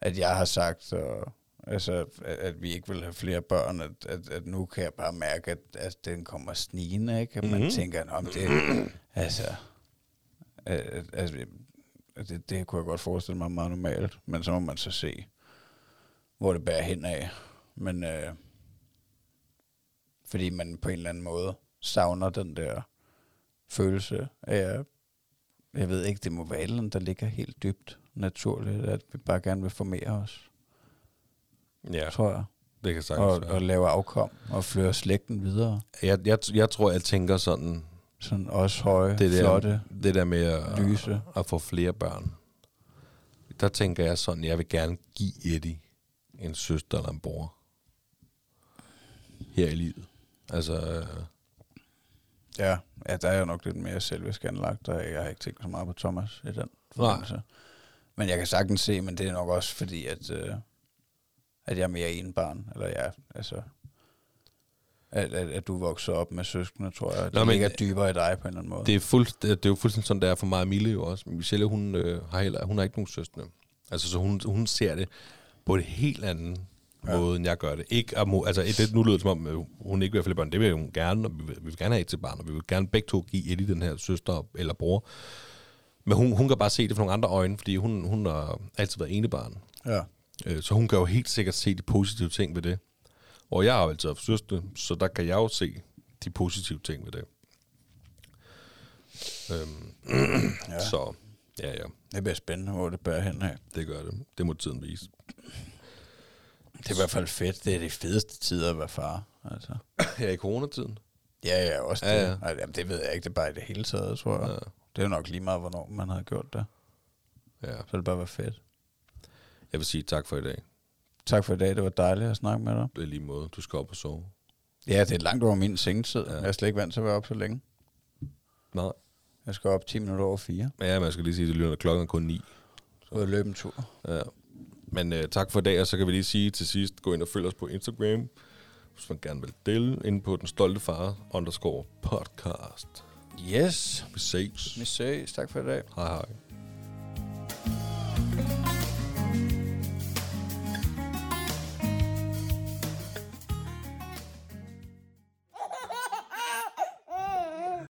at jeg har sagt, og, altså, at, at vi ikke vil have flere børn, at, at, at nu kan jeg bare mærke, at, at den kommer snigende, ikke? At man Mhm. tænker, om det, altså, at, at, at, at det, det kunne jeg godt forestille mig meget normalt, men så må man så se, hvor det bærer hen af. Men øh, fordi man på en eller anden måde savner den der følelse af, jeg ved ikke, det må være et der ligger helt dybt naturligt, at vi bare gerne vil formere os, Ja, tror jeg. det kan Og, sagtens og være. lave afkom og føre slægten videre. Jeg, jeg, jeg tror, jeg tænker sådan, Sådan også høje, det der, flotte, det der med at, lyse. at få flere børn. Der tænker jeg sådan, jeg vil gerne give Eddie en søster eller en bror. Her i livet. Altså, øh, Ja, ja, der er jo nok lidt mere selvisk anlagt, og jeg har ikke tænkt så meget på Thomas i den forbindelse. Men jeg kan sagtens se, men det er nok også fordi, at, øh, at jeg er mere en barn, eller ja, altså, at, at, at du vokser op med søskende, tror jeg. Det Nå, men- ligger dybere i dig på en eller anden måde. det, er fuld, det, er jo fuldstændig sådan, det er for mig Mille jo også. Michelle, hun, øh, har heller, hun har ikke nogen søstre. Altså, så hun, hun ser det på en helt anden Ja. ja. måde, end jeg gør det. Ikke, at altså, det, nu lyder det som om, øh, hun ikke vil have flere børn. Det vil hun gerne, og vi vil, vi vil gerne have et til barn, og vi vil gerne begge to give Eddie den her søster eller bror. Men hun, hun kan bare se det fra nogle andre øjne, fordi hun, hun har altid været enebarn. Ja. Øh, Så hun kan jo helt sikkert se de positive ting ved det. Og jeg har jo altid haft søster, så der kan jeg jo se de positive ting ved det. Øhm, ja. Så ja, ja, Det bliver spændende, hvor det bærer hen af. det gør det. Det må tiden vise. Det er i hvert fald fedt. Det er de fedeste tider at være far. Altså. Her i coronatiden. Ja, ja, også Ja, det. ja. Ej, jamen, det ved jeg ikke. Det er bare i det hele taget, tror jeg. Ja. Det er jo nok lige meget, hvornår man har gjort det. ja. Så det bare være fedt. Jeg vil sige tak for i dag. Tak for i dag. Det var dejligt at snakke med dig. Det er lige måde. Du skal op og sove. Ja, det er langt over min sengetid. Ja. Ja. Jeg er slet ikke vant til at være op så længe. Nej. Jeg skal op 10 minutter over 4. Ja, man skal lige sige, at det klokken er kun 9. Ud og løbe en tur. Ja. Men øh, tak for i dag, og så kan vi lige sige til sidst, gå ind og følg os på Instagram, hvis man gerne vil dele, inde på den stolte far underscore podcast. Yes. Vi ses. Vi ses. Tak for i dag. Hej hej.